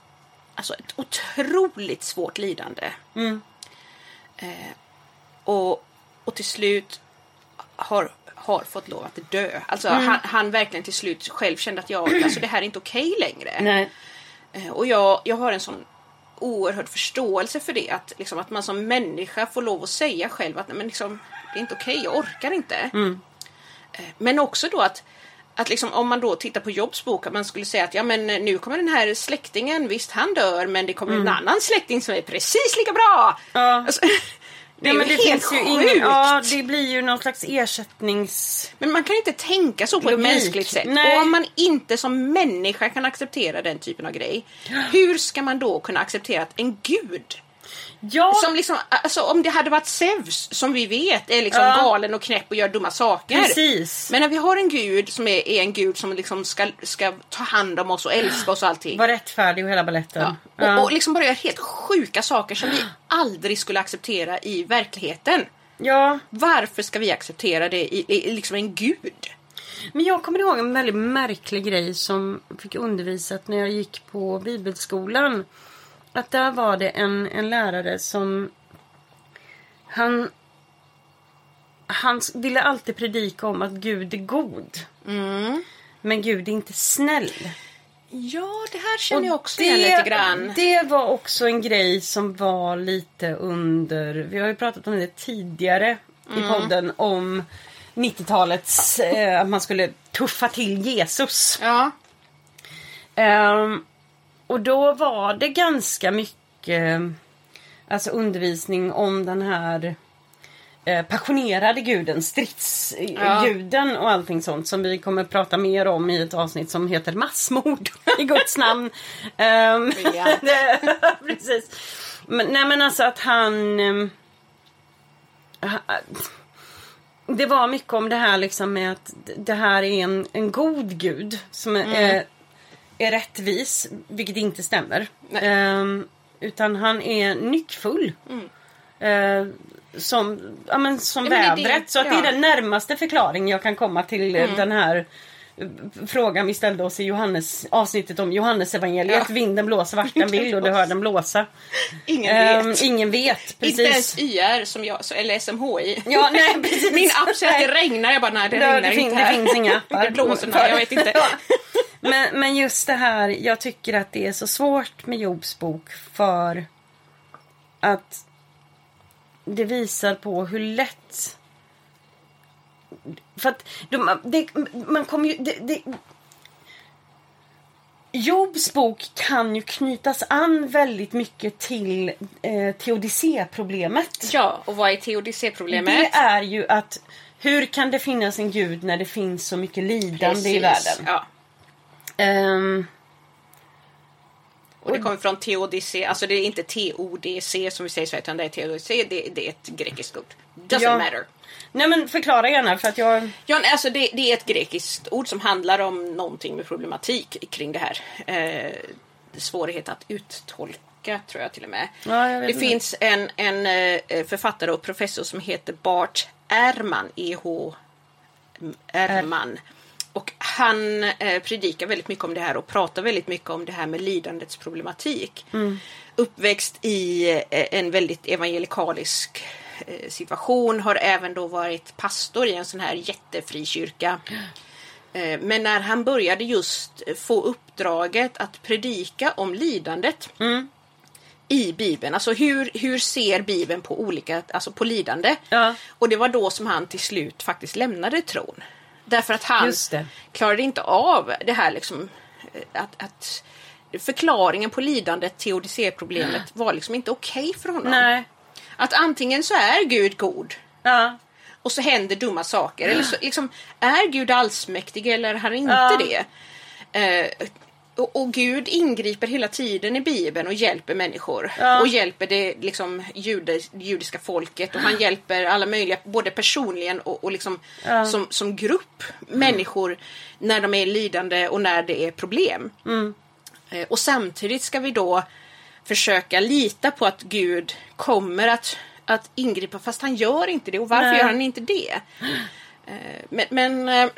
alltså ett otroligt svårt lidande. Eh, och, och till slut har, har fått lov att dö. Alltså han, han verkligen till slut själv kände att jag, alltså det här är inte okej längre. Nej. Eh, Och jag, jag har en sån oerhörd förståelse för det. Att, liksom, att man som människa får lov att säga själv att "Nej, men liksom, det är inte okej, jag orkar inte. Eh, Men också då att, att liksom, om man då tittar på Jobs bok, att man skulle säga att ja, men eh, nu kommer den här släktingen, visst han dör, men det kommer en annan släkting som är precis lika bra. Ja. Alltså, det är Nej, men ju det helt finns ju ingen, ja, det blir ju någon slags ersättnings... Men man kan inte tänka så på ett mänskligt sätt. Nej. Och om man inte som människa kan acceptera den typen av grej, hur ska man då kunna acceptera att en gud Ja, Som liksom, alltså om det hade varit Zeus som vi vet är liksom Ja. galen och knäpp och gör dumma saker. precis. Men när vi har en gud som är, är en gud som liksom ska, ska ta hand om oss och älska oss och allting. Var rättfärdig och hela baletten. Ja. Och, och liksom bara gör helt sjuka saker som vi aldrig skulle acceptera i verkligheten. Ja, Varför ska vi acceptera det i, i liksom en gud? men jag kommer ihåg en väldigt märklig grej som fick undervisat när jag gick på bibelskolan. Att där var det en, en lärare som... Han... Han ville alltid predika om att Gud är god. Men Gud är inte snäll. Ja, det här känner Och jag också igen lite grann. Det var också en grej som var lite under... Vi har ju pratat om det tidigare Mm. i podden om 90-talets... Eh, att man skulle tuffa till Jesus. Ja, Ehm, och då var det ganska mycket alltså undervisning om den här eh, passionerade guden, stridsguden och allting sånt som vi kommer prata mer om i ett avsnitt som heter massmord i Guds namn. Det- Precis. Men, nej men alltså att han... ha- det var mycket om det här liksom med att det här är en, en god gud som är, är, är rättvis, vilket inte stämmer. Ehm, utan han är nyckfull. Eh, som ja, men, som Ja, men det är det- vädret. Så att det ja. är den närmaste förklaring jag kan komma till eh, den här eh, frågan vi ställde oss i Johannes, avsnittet om Johannes evangeliet. Ja. Vinden blåser vart den vill och du hör den blåsa. ingen Ehm, vet. ingen vet. Inte ens Precis. YR som jag, eller SMHI. Ja, nej, precis. Min app säger att det regnar. Jag bara, nej det regnar det, fin- inte det här. finns inga appar. Det blåser, nej jag vet inte. Men, men just det här, jag tycker att det är så svårt med Jobs bok för att det visar på hur lätt för att de, det, man kommer ju... Det, det, Jobs bok kan ju knytas an väldigt mycket till eh, teodicéproblemet. Ja, och vad är teodicéproblemet? Det är ju att hur kan det finnas en gud när det finns så mycket lidande i Precis, världen? Ja. Ehm, Och det kommer från teodicé, alltså det är inte TODC som vi säger så, utan det är teodicé, det, det är ett grekiskt ord. Doesn't Ja. matter. nej men förklara gärna för att jag... Ja, alltså det, det är ett grekiskt ord som handlar om någonting med problematik kring det här. Eh, svårighet att uttolka, tror jag till och med. Ja, det finns en, en eh, författare och professor som heter Bart Ehrman, E.H. Ehrman. Och han eh, predikar väldigt mycket om det här och pratar väldigt mycket om det här med lidandets problematik. Mm. Uppväxt i eh, en väldigt evangelikalisk eh, situation, har även då varit pastor i en sån här jättefrikyrka. Eh, Men när han började just få uppdraget att predika om lidandet i Bibeln, alltså hur, hur ser Bibeln på olika, alltså på lidande? Ja. Och det var då som han till slut faktiskt lämnade tron. Därför att han klarade inte av det här liksom eh, att, att förklaringen på lidandet, teodicéproblemet, var liksom inte okej för honom. Nej. Att antingen så är Gud god Ja. och så händer dumma saker. Eller så, liksom, är Gud allsmäktig eller är han inte Ja. det? Eh, och, och Gud ingriper hela tiden i Bibeln och hjälper människor. Ja. Och hjälper det liksom, jude, judiska folket. Och han hjälper alla möjliga, både personligen och, och liksom, Ja. som, som grupp människor när de är lidande och när det är problem. Mm. Eh, och samtidigt ska vi då försöka lita på att Gud kommer att, att ingripa fast han gör inte det. Och varför Nej. gör han inte det? Eh, men men eh,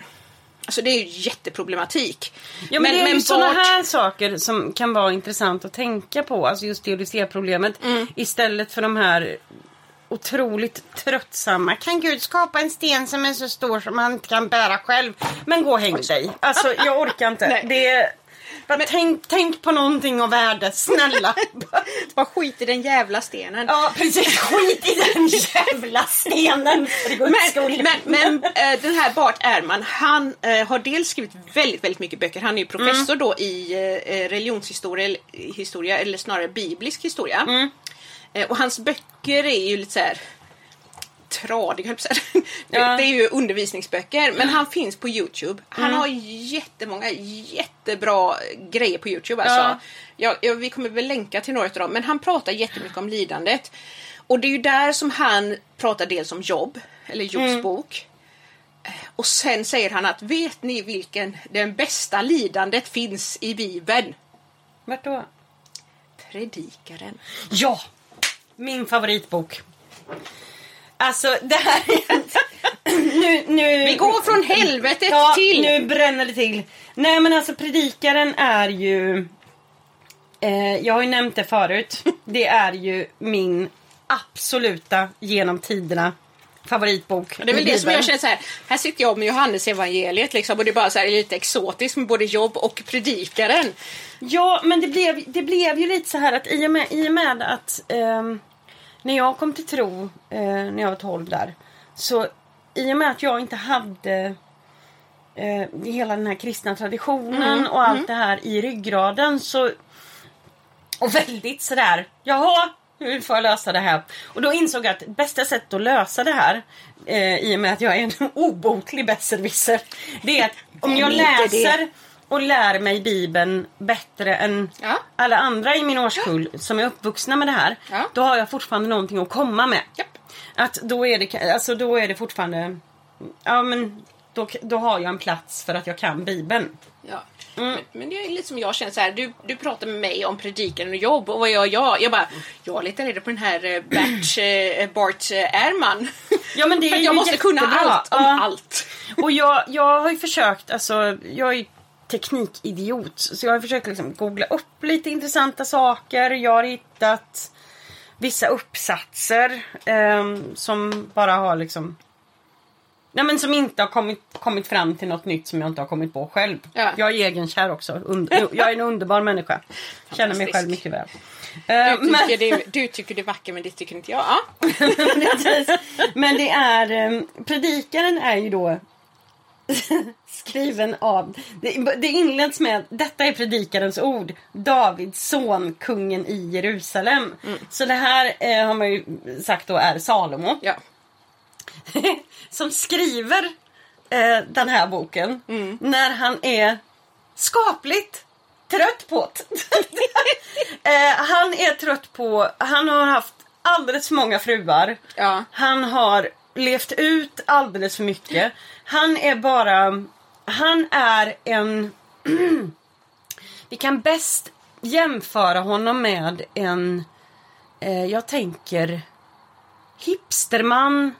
alltså det är ju jätteproblematik. Ja men, det är ju sådana vart- här saker som kan vara intressant att tänka på. Alltså just teodicéproblemet. Mm. Istället för de här otroligt tröttsamma. Kan Gud skapa en sten som är så stor som han inte kan bära själv? Men gå och häng dig. Alltså jag orkar inte. Det bara tänk, tänk på någonting av värde, snälla. Bara skit i den jävla stenen. ja precis, skit i den jävla stenen. Men, men, men eh, den här Bart Ehrman, han eh, har dels skrivit väldigt, väldigt mycket böcker. Han är ju professor Mm. då i eh, religionshistoria, eller, historia, eller snarare biblisk historia. Mm. Och hans böcker är ju lite så här tradiga, höll det, Ja. det är ju undervisningsböcker. Men han finns på Youtube. Han har jättemånga jättebra grejer på Youtube. Alltså. Ja. Ja, vi kommer väl länka till några av dem. Men han pratar jättemycket om lidandet. Och det är ju där som han pratar dels om jobb, eller Jobs bok. Eh, Och sen säger han att vet ni vilken den bästa lidandet finns i Bibeln? Vart då? Predikaren. Ja! Min favoritbok. Alltså det här är... nu, nu... Vi går från helvetet Ja, till... nu bränner det till. Nej men alltså predikaren är ju... Eh, jag har ju nämnt det förut. Det är ju min absoluta genom tiderna favoritbok. Det är väl det som jag känner så här. Här sitter jag med Johannes evangeliet liksom och det är bara så här lite exotiskt med både jobb och predikaren. Ja, men det blev, det blev ju lite så här att i och med, i och med att ehm, när jag kom till tro eh, när jag var 12 där. Så i och med att jag inte hade eh, hela den här kristna traditionen och allt det här i ryggraden så och väldigt sådär, jaha, hur får jag lösa det här? Och då insåg jag att bästa sättet att lösa det här eh, i och med att jag är en obotlig besserwisser. Det är att om jag läser och lär mig Bibeln bättre än Ja. alla andra i min årskull som är uppvuxna med det här. Ja. Då har jag fortfarande någonting att komma med. Att då är det, alltså då är det fortfarande, ja men då, då har jag en plats för att jag kan Bibeln. Ja. Men, men det är lite som jag känner så här. Du, du pratar med mig om predikan och jobb och vad gör jag? Jag bara, jag letar reda på den här eh, Bert, eh, Bart eh, Ehrman. Ja, men det är jag måste kunna jättebra. allt om Ja. allt. Och jag, jag har ju försökt, alltså jag är teknikidiot. Så jag har försökt liksom googla upp lite intressanta saker. Jag har hittat vissa uppsatser ehm, som bara har liksom Nej men som inte har kommit, kommit fram till något nytt som jag inte har kommit på själv. Ja. Jag är egenkär också. Und- jag är en underbar människa. Känner mig själv mycket väl. Eh, Du men- tycker, det, du tycker det är vackert men det tycker inte jag. Men det är, eh, predikaren är ju då skriven av, det, det inleds med detta är predikarens ord, Davids son, kungen i Jerusalem. Så det här eh, har man ju sagt då är Salomo. ja. som skriver eh, den här boken när han är skapligt trött på det. eh, Han är trött på, han har haft alldeles för många fruar. Ja. Han har levt ut alldeles för mycket. Han är bara, han är en, vi kan bäst jämföra honom med en, eh, jag tänker hipsterman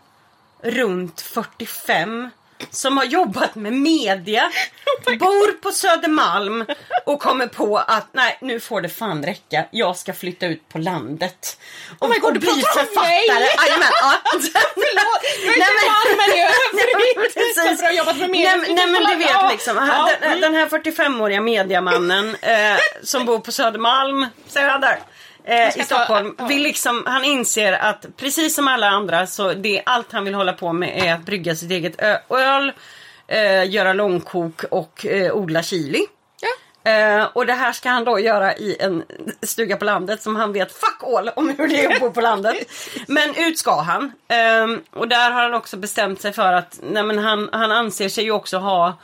runt 45 som har jobbat med media, bor på Södermalm och kommer på att nej nu får det fan räcka, jag ska flytta ut på landet. Och, Oh my God, och du bli författare. Jajamän, ja. Förlåt, jag är inte i övrigt. Precis. Så bra jobbat med media. Nej, nej men du vet liksom, han, den, den här 45-åriga mediamannen eh, som bor på Södermalm, Söder, eh, i ta- Stockholm. ja. Vill liksom, han inser att precis som alla andra så det allt han vill hålla på med är att brygga sitt eget öl, eh, göra långkok och eh, odla chili. Eh, och det här ska han då göra i en stuga på landet som han vet fuck all om hur det är att bo på landet. Men ut ska han. Ehm, och där har han också bestämt sig för att nej, men han, han anser sig ju också ha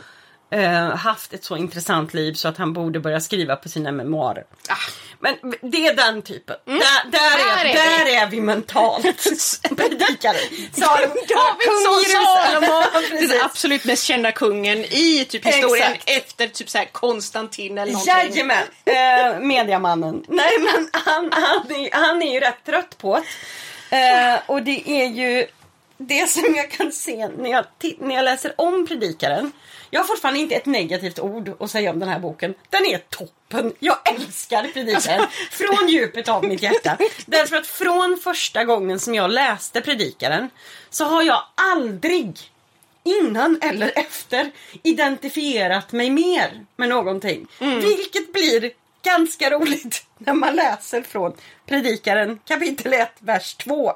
eh, haft ett så intressant liv så att han borde börja skriva på sina memoarer. Ah. Men det är den typen. Där, där, Där är, är där är vi mentalt. Predikare. Salomo. David Kung. Salomo, Ja, den absolut mest kända kungen i typ historien Exakt. efter typ så här Konstantin eller någonting. Jajamän! Eh, mediamannen. Nej men han, han, är, han är ju rätt trött på det. Eh, och det är ju det som jag kan se när jag, när jag läser om Predikaren. Jag har fortfarande inte ett negativt ord att säga om den här boken. Den är toppen. Jag älskar Predikaren. Från djupet av mitt hjärta. Därför att från första gången som jag läste Predikaren så har jag aldrig innan eller efter identifierat mig mer med någonting. Vilket blir ganska roligt när man läser från Predikaren kapitel 1, vers 2.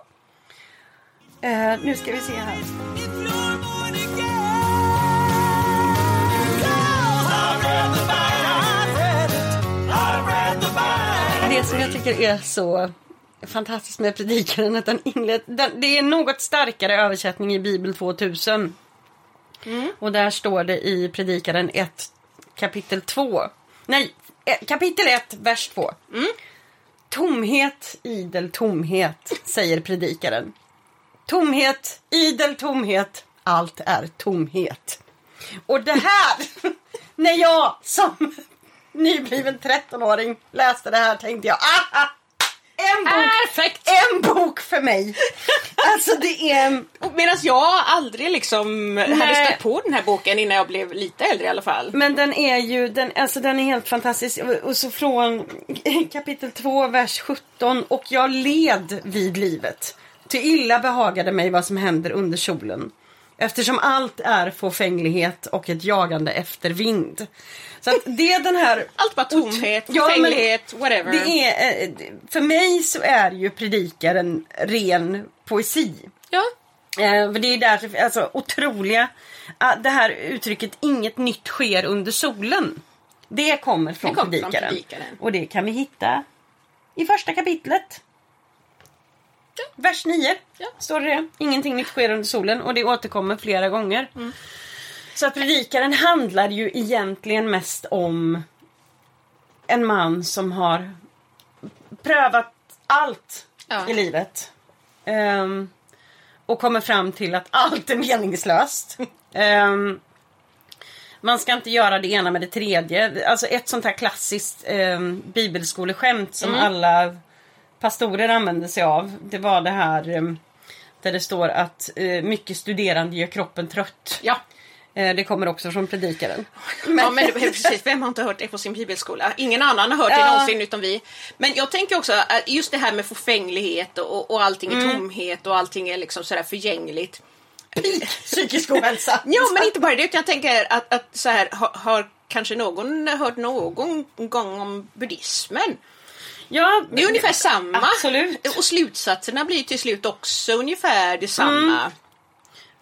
Eh, nu ska vi se här. Det som jag tycker är så fantastiskt med Predikaren att den inled, den, det är en något starkare översättning i Bibel 2000. Och där står det i Predikaren 1 kapitel 2. Nej, eh, kapitel 1 vers 2. Tomhet, idel tomhet, säger Predikaren. Tomhet, idel tomhet, allt är tomhet. Och det här, när jag som nybliven 13-åring läste det här tänkte jag, aha! En bok, Perfekt! en bok för mig. alltså det är... Medan jag aldrig liksom hade Nej. stött på den här boken innan jag blev lite äldre i alla fall. Men den är ju, den, alltså den är helt fantastisk. Och så från kapitel 2, vers 17. Och jag led vid livet. Till illa behagade mig vad som händer under solen. Eftersom allt är fåfänglighet och ett jagande efter vind. Så att det är den här... Allt bara tomhet, Ja, fåfänglighet, whatever. Det är, eh, för mig så är ju predikaren ren poesi. Ja. Eh, för det är därför, alltså otroliga, ah, det här uttrycket inget nytt sker under solen. Det kommer från, Det från predikaren. predikaren. Och det kan vi hitta i första kapitlet. Vers 9 Ja. står det. Ingenting nytt sker under solen och det återkommer flera gånger. Mm. Så att predikaren handlar ju egentligen mest om en man som har prövat allt Ja. i livet. Ehm, och kommer fram till att allt är meningslöst. Ehm, man ska inte göra det ena med det tredje. Alltså ett sånt här klassiskt um, bibelskoleskämt som alla pastorer använder sig av. Det var det här ehm, där det står att eh, mycket studerande gör kroppen trött. Ja. Eh, det kommer också från predikaren. ja, men precis. Vem har inte hört det på sin bibelskola? Ingen annan har hört det Ja. någonsin utom vi. Men jag tänker också att just det här med förfänglighet och, och allting är tomhet och allting är liksom sådär förgängligt. Psykisk ohälsa. Ja, men inte bara det. Utan jag tänker att, att så här, har, har kanske någon hört någon gång om buddhismen? Ja, Det är ungefär samma. Absolut. Och slutsatserna blir till slut också ungefär detsamma.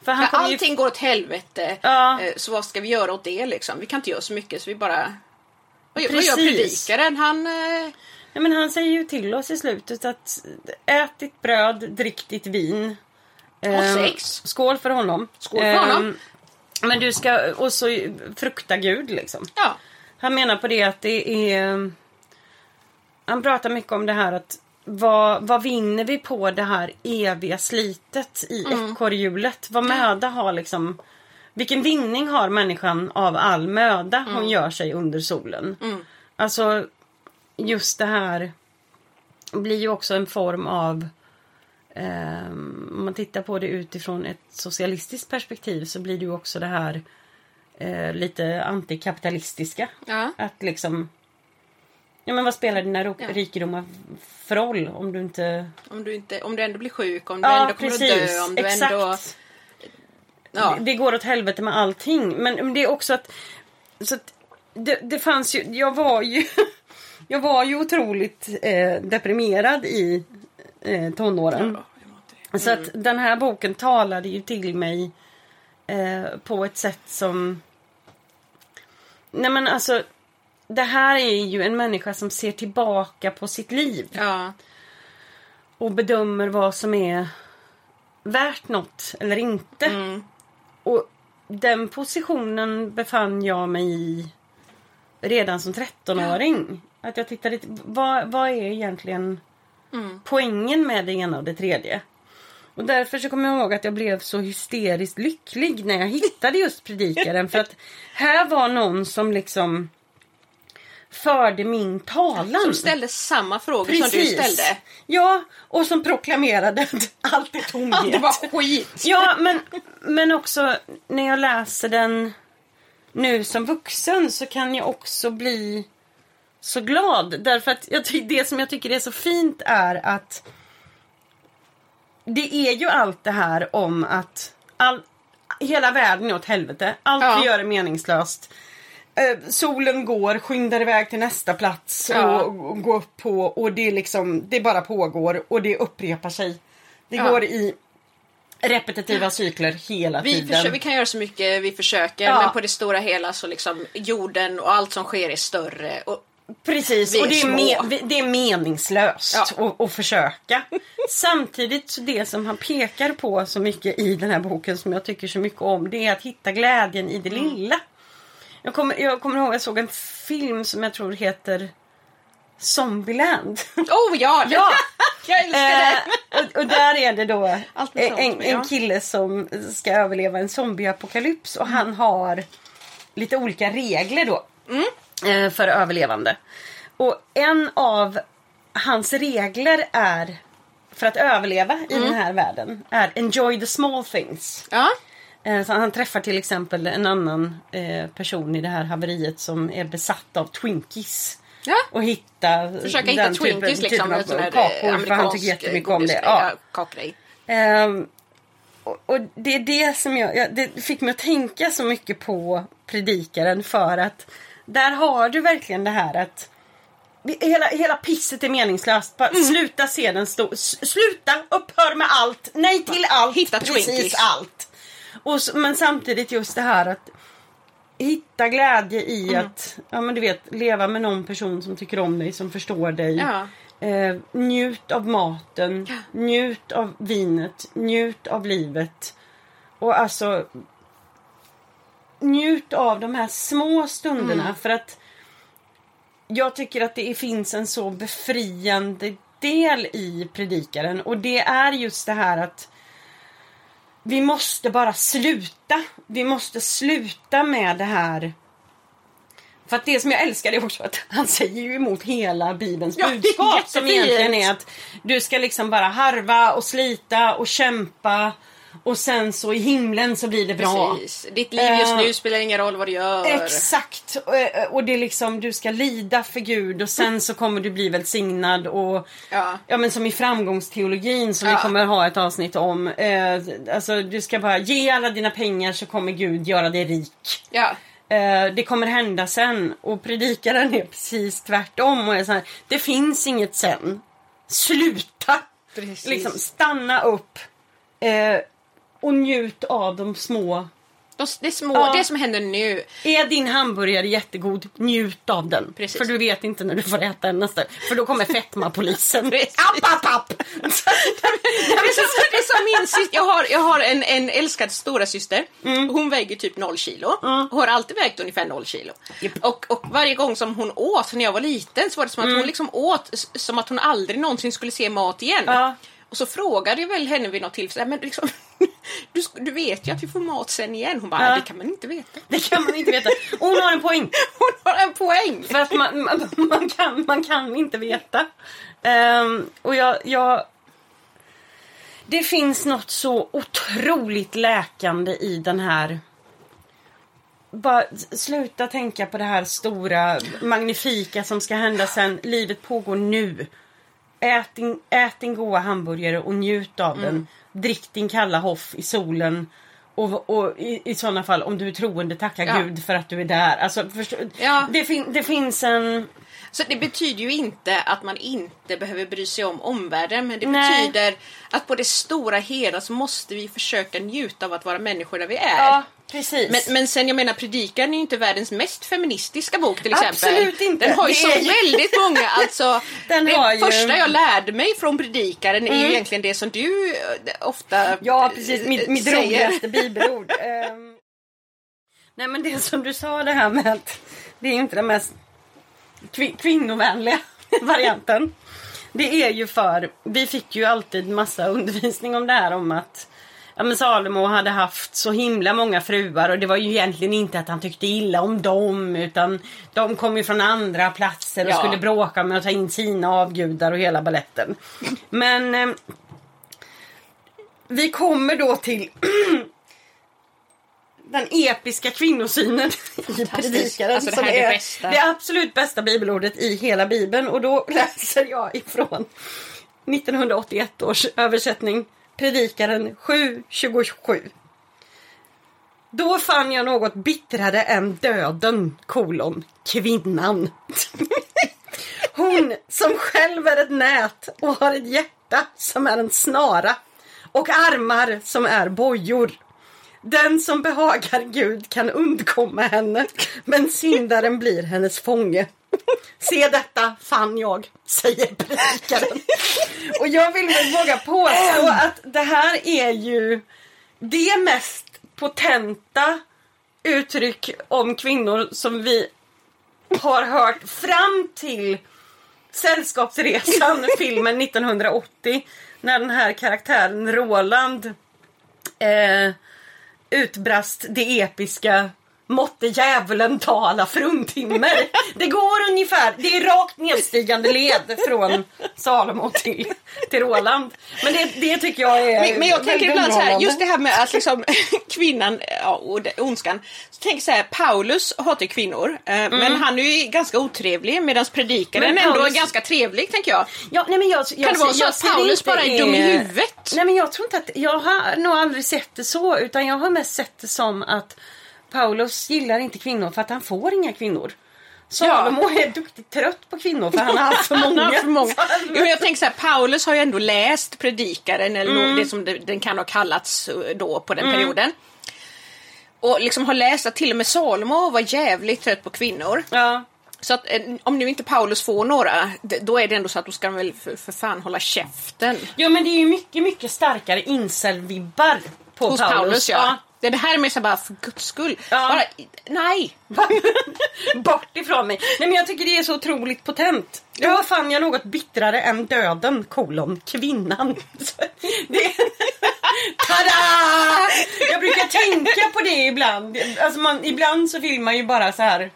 För han För kommer ju allting går åt helvete. Ja. Eh, Så vad ska vi göra åt det liksom? Vi kan inte göra så mycket så vi bara... Vad gör, vad gör predikaren? Han... eh, Ja, men han säger ju till oss i slutet att ät ditt bröd, drick ditt vin. Ehm, sex. Skål för honom. Skål för honom. Ehm, men du ska, och så frukta Gud liksom. Ja. Han menar på det att det är... Han pratar mycket om det här att vad, vad vinner vi på det här eviga slitet i ekorrhjulet? Vad möda har liksom... Vilken vinning har människan av all möda hon gör sig under solen? Alltså just det här blir ju också en form av ehm, om man tittar på det utifrån ett socialistiskt perspektiv så blir det ju också det här eh, lite antikapitalistiska. Ja. Att liksom Ja men vad spelar dina ro- Ja. rikedomar för roll om du inte... Om, du inte, om du ändå blir sjuk, om du Ja ändå kommer att dö, om du exakt. ändå... Ja. Det, det går åt helvete med allting. Men men det är också att... Så att det, det fanns ju... Jag var ju... Jag var ju otroligt eh, deprimerad i eh, tonåren. Så att den här boken talade ju till mig eh, på ett sätt som... Nej men alltså, det här är ju en människa som ser tillbaka på sitt liv Ja. och bedömer vad som är värt något eller inte. Mm. Och den positionen befann jag mig i redan som 13-åring. Att jag tittade lite, vad, vad är egentligen Mm. poängen med det ena och det tredje? Och därför så kommer jag ihåg att jag blev så hysteriskt lycklig när jag hittade just predikaren. för att här var någon som liksom förde min talan. Som ställde samma frågor som du ställde. Ja, och som proklamerade att allt är tomhet. Det var skit. Ja, men, men också när jag läser den nu som vuxen så kan jag också bli så glad. Därför att jag ty- det som jag tycker är så fint är att det är ju allt det här om att all, hela världen är åt helvete. Allt Ja. vi gör är meningslöst. Eh, solen går, skyndar iväg till nästa plats Ja. och, och går upp på och det är liksom, det bara pågår och det upprepar sig. Det Ja. går i repetitiva cykler hela Vi, tiden. försö- vi kan göra så mycket vi försöker Ja. men på det stora hela så liksom jorden och allt som sker är större. Och, Precis, och det är, små. me- vi- det är meningslöst Ja. att, att försöka. Samtidigt så det som han pekar på så mycket i den här boken som jag tycker så mycket om det är att hitta glädjen i det Mm. lilla. Jag kommer, jag kommer ihåg jag såg en film som jag tror heter Zombieland. oh ja! Ja. jag älskar! Eh, och, och där är det då en, en kille som ska överleva en zombieapokalyps och han har lite olika regler då Mm. eh, för överlevande. Och en av hans regler är för att överleva i den här världen är enjoy the small things. Ja. Eh, Så han träffar till exempel en annan eh, person i det här haveriet som är besatt av Twinkies. Ja. Och hitta Försöka hitta Twinkies typen, liksom. typen sån av här, kakor eh, för han tycker jättemycket om det. Ja. Kakgrej. Ehm, och, och det är det som jag, jag, det fick mig att tänka så mycket på predikaren för att där har du verkligen det här att Hela, hela pisset är meningslöst. Bara Mm. Sluta se den stå, Sluta, upphör med allt. Nej till allt. Hitta precis Twinkies. allt. Och men samtidigt just det här att hitta glädje i Mm. att ja, men du vet, leva med någon person som tycker om dig, som förstår dig. Ja. Eh, njut av maten, njut av vinet, njut av livet. Och alltså njut av de här små stunderna Mm. för att jag tycker att det finns en så befriande del i predikaren och det är just det här att vi måste bara sluta. Vi måste sluta med det här. För att det som jag älskar är också att han säger ju emot hela Bibelns Ja, budskap som egentligen är att du ska liksom bara harva och slita och kämpa och sen så i himlen så blir det bra. Precis. Ditt liv just Eh, nu spelar ingen roll vad du gör. Exakt! Och, eh, Och det är liksom, du ska lida för Gud och sen så kommer du bli välsignad och Ja. Ja men som i framgångsteologin som vi Ja. kommer ha ett avsnitt om. Eh, alltså du ska bara ge alla dina pengar så kommer Gud göra dig rik. Ja. Eh, det kommer hända sen. Och predikaren är precis tvärtom. Och är så här, det finns inget sen. Sluta! Precis. Liksom stanna upp. Eh, och njut av de små. De, det, små, Ja. det som händer nu. Är din hamburgare jättegod, njut av den. Precis. För du vet inte när du får äta den nästa. För då kommer fetmapolisen. App, app, app! Det är som, min syster. Jag har, jag har en, en älskad stora syster. Mm. Hon väger typ 0 kilo. Och har alltid vägt ungefär 0 kilo. Japp. Och, och varje gång som hon åt, när jag var liten, så var det som att hon liksom åt som att hon aldrig någonsin skulle se mat igen. Mm. Ja. Och så frågade jag väl henne vid något tillfälle, men liksom, du, du vet ju att vi får mat sen igen. Hon bara, Ja. det kan man inte veta. Det kan man inte veta. Och hon har en poäng. Hon har en poäng! För att man, man, man, kan, man kan inte veta. Ehm, och jag, jag... Det finns något så otroligt läkande i den här... Bara sluta tänka på det här stora, magnifika som ska hända sen. Livet pågår nu. Ät din, ät din goda hamburgare och njut av den. Drick din kalla hoff i solen. Och, och i, i sådana fall, om du är troende, tacka Ja. Gud för att du är där. Alltså, förstå, Ja. det, fin, det finns en... Så det betyder ju inte att man inte behöver bry sig om omvärlden men det Nej. betyder att på det stora hela så måste vi försöka njuta av att vara människor där vi är. Ja, precis. Men, men sen jag menar Predikan är ju inte världens mest feministiska bok till exempel. Absolut inte. Den har ju så är ju- väldigt många, alltså Den det ju- första jag lärde mig från Predikaren är ju Mm. egentligen det som du eh, ofta Ja, precis. Mitt, eh, mitt roligaste bibelord. Ehm, nej, men det som du sa det här med att det är inte den mest kvi- kvinnovänliga varianten. Det är ju för, vi fick ju alltid massa undervisning om det här om att ja, men Salomo hade haft så himla många fruar och det var ju egentligen inte att han tyckte illa om dem utan de kom ju från andra platser och Ja. skulle bråka med att ta in sina avgudar och hela balletten. Men eh, vi kommer då till den episka kvinnosynen i predikaren. Alltså, det som här är det är bästa. det absolut bästa bibelordet i hela bibeln. Och då läser jag ifrån 1981 års översättning. Predikaren 7.27. Då fann jag något bittrare än döden, kolon, kvinnan. Hon som själv är ett nät och har ett hjärta som är en snara och armar som är bojor. Den som behagar Gud kan undkomma henne, men syndaren blir hennes fånge. Se detta fann jag, säger predikaren. Och jag vill väl våga påstå att det här är ju det mest potenta uttryck om kvinnor som vi har hört fram till Sällskapsresan, filmen 1980. När den här karaktären Roland eh, utbrast det episka Måtte djävulen ta alla fruntimmer. Det går ungefär, det är rakt nedstigande led från Salomo till, till Roland. Men det, det tycker jag är Men, men jag tänker ibland så här, just det här med att liksom kvinnan ja, och det, ondskan. Så tänk så här, Paulus hatar kvinnor, eh, men han är ju ganska otrevlig medan predikaren Mm. Men ändå är Paulus- ganska trevlig tänker jag. Ja, nej men jag, jag, Kan det vara så jag att Paulus bara är dum i huvudet? Nej men jag tror inte att, jag har nog aldrig sett det så utan jag har mest sett det som att Paulus gillar inte kvinnor för att han får inga kvinnor. Salomo är duktigt trött på kvinnor för han har haft för många. För många. Jo, jag tänker så här, Paulus har ju ändå läst predikaren eller Mm. det som den kan ha kallats eh, då på den perioden. Och liksom har läst att till och med Salomo var jävligt trött på kvinnor. Ja. Så att eh, om nu inte Paulus får några, då är det ändå så att då ska de väl för, för fan hålla käften. ja men det är ju mycket, mycket starkare incel-vibbar på Hos Paulus. Paulus, ja. Det, det här är mer så bara för guds skull. Ja. Bara, nej! Bort ifrån mig. Nej men jag tycker det är så otroligt potent. Då fann jag något bittrare än döden, kolon, kvinnan. Det... Tada! Jag brukar tänka på det ibland. Alltså man, ibland så vill man ju bara så här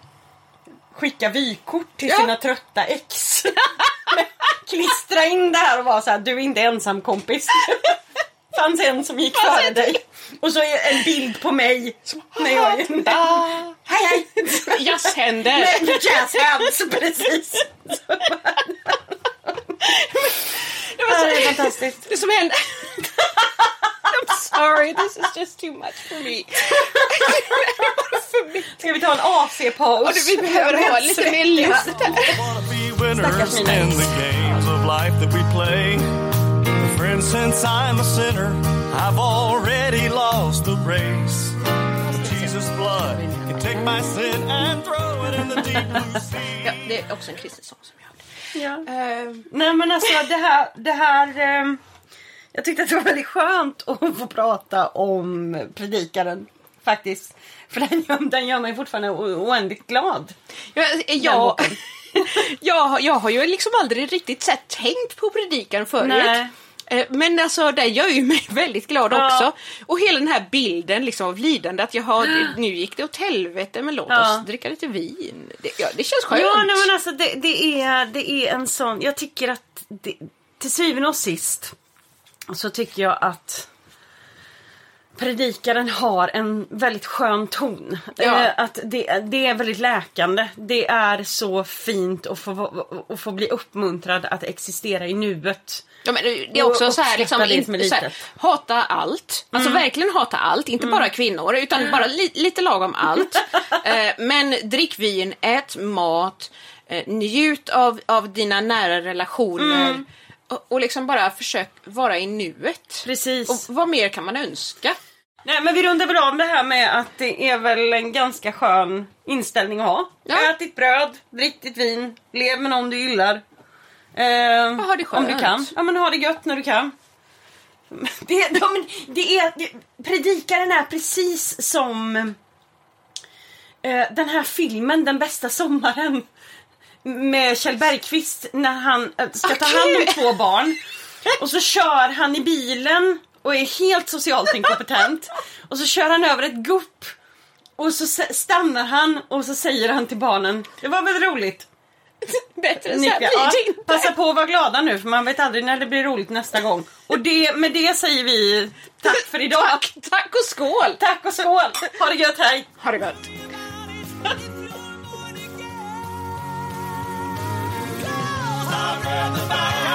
skicka vykort till Ja. sina trötta ex. Klistra in det här och vara så här, du är inte ensam kompis. Fanns en som gick före dig. Och så är en bild på mig. När jag är... Hej hej! Jazzhänder! Med jazz hands, precis. Det var så- Det är fantastiskt. Det som hände... I'm sorry, this is just too much for me. för mycket. Ska vi ta en AC-paus? Vi behöver ha lite mer winners Stackars mina Friend, since I'm a sinner, I've already lost the race. Jesus' blood can take my sin and throw it in the deep blue sea. Ja, det är också en kristen sång som jag hörde. Ja. Eh, Nej men alltså det här, det här ehm, Jag tyckte att det var väldigt skönt att få prata om predikaren faktiskt. För den gör, den gör mig fortfarande oändligt glad. jag, Den jag, jag, jag har ju liksom aldrig riktigt sett tänkt på predikan förut. Nej. Eh, Men alltså det gör ju mig väldigt glad Ja. också. Och hela den här bilden liksom av lidande att jag har, nu gick det åt helvete men låt Ja. oss dricka lite vin. Det, ja, det känns skönt. Ja nej men alltså det, det, är, det är en sån, jag tycker att det, till syvende och sist så tycker jag att predikaren har en väldigt skön ton. Ja. Eh, Att det, det är väldigt läkande. Det är så fint att få, att få bli uppmuntrad att existera i nuet. Ja, men det är Och också så här, liksom, inte, så här, hata allt. Alltså verkligen hata allt, inte bara kvinnor utan bara li, lite lagom allt. eh, men drick vin, ät mat, eh, njut av, av dina nära relationer. Och, och liksom bara försök vara i nuet. Precis. Och vad mer kan man önska? Nej men vi rundar väl av det här med att det är väl en ganska skön inställning att ha. Ja. Ät ditt bröd, drick ditt vin, lev med någon du gillar. Eh, ha det om du skönt. kan. Ja men ha det gött när du kan. Det, de, det är, det, predikaren är precis som eh, den här filmen Den bästa sommaren. Med Kjell Bergqvist när han eh, ska ta hand om två barn. Och så kör han i bilen och är helt socialt inkompetent. Och så kör han över ett gupp. Och så stannar han och så säger han till barnen Det var väl roligt? Bättre så Ni, här blir det inte. passa på att vara glada nu för man vet aldrig när det blir roligt nästa gång. Och det, med det säger vi tack för idag. Tack, tack och skål! Tack och skål! Ha det gött, hej! Ha det gott! I've read the Bible.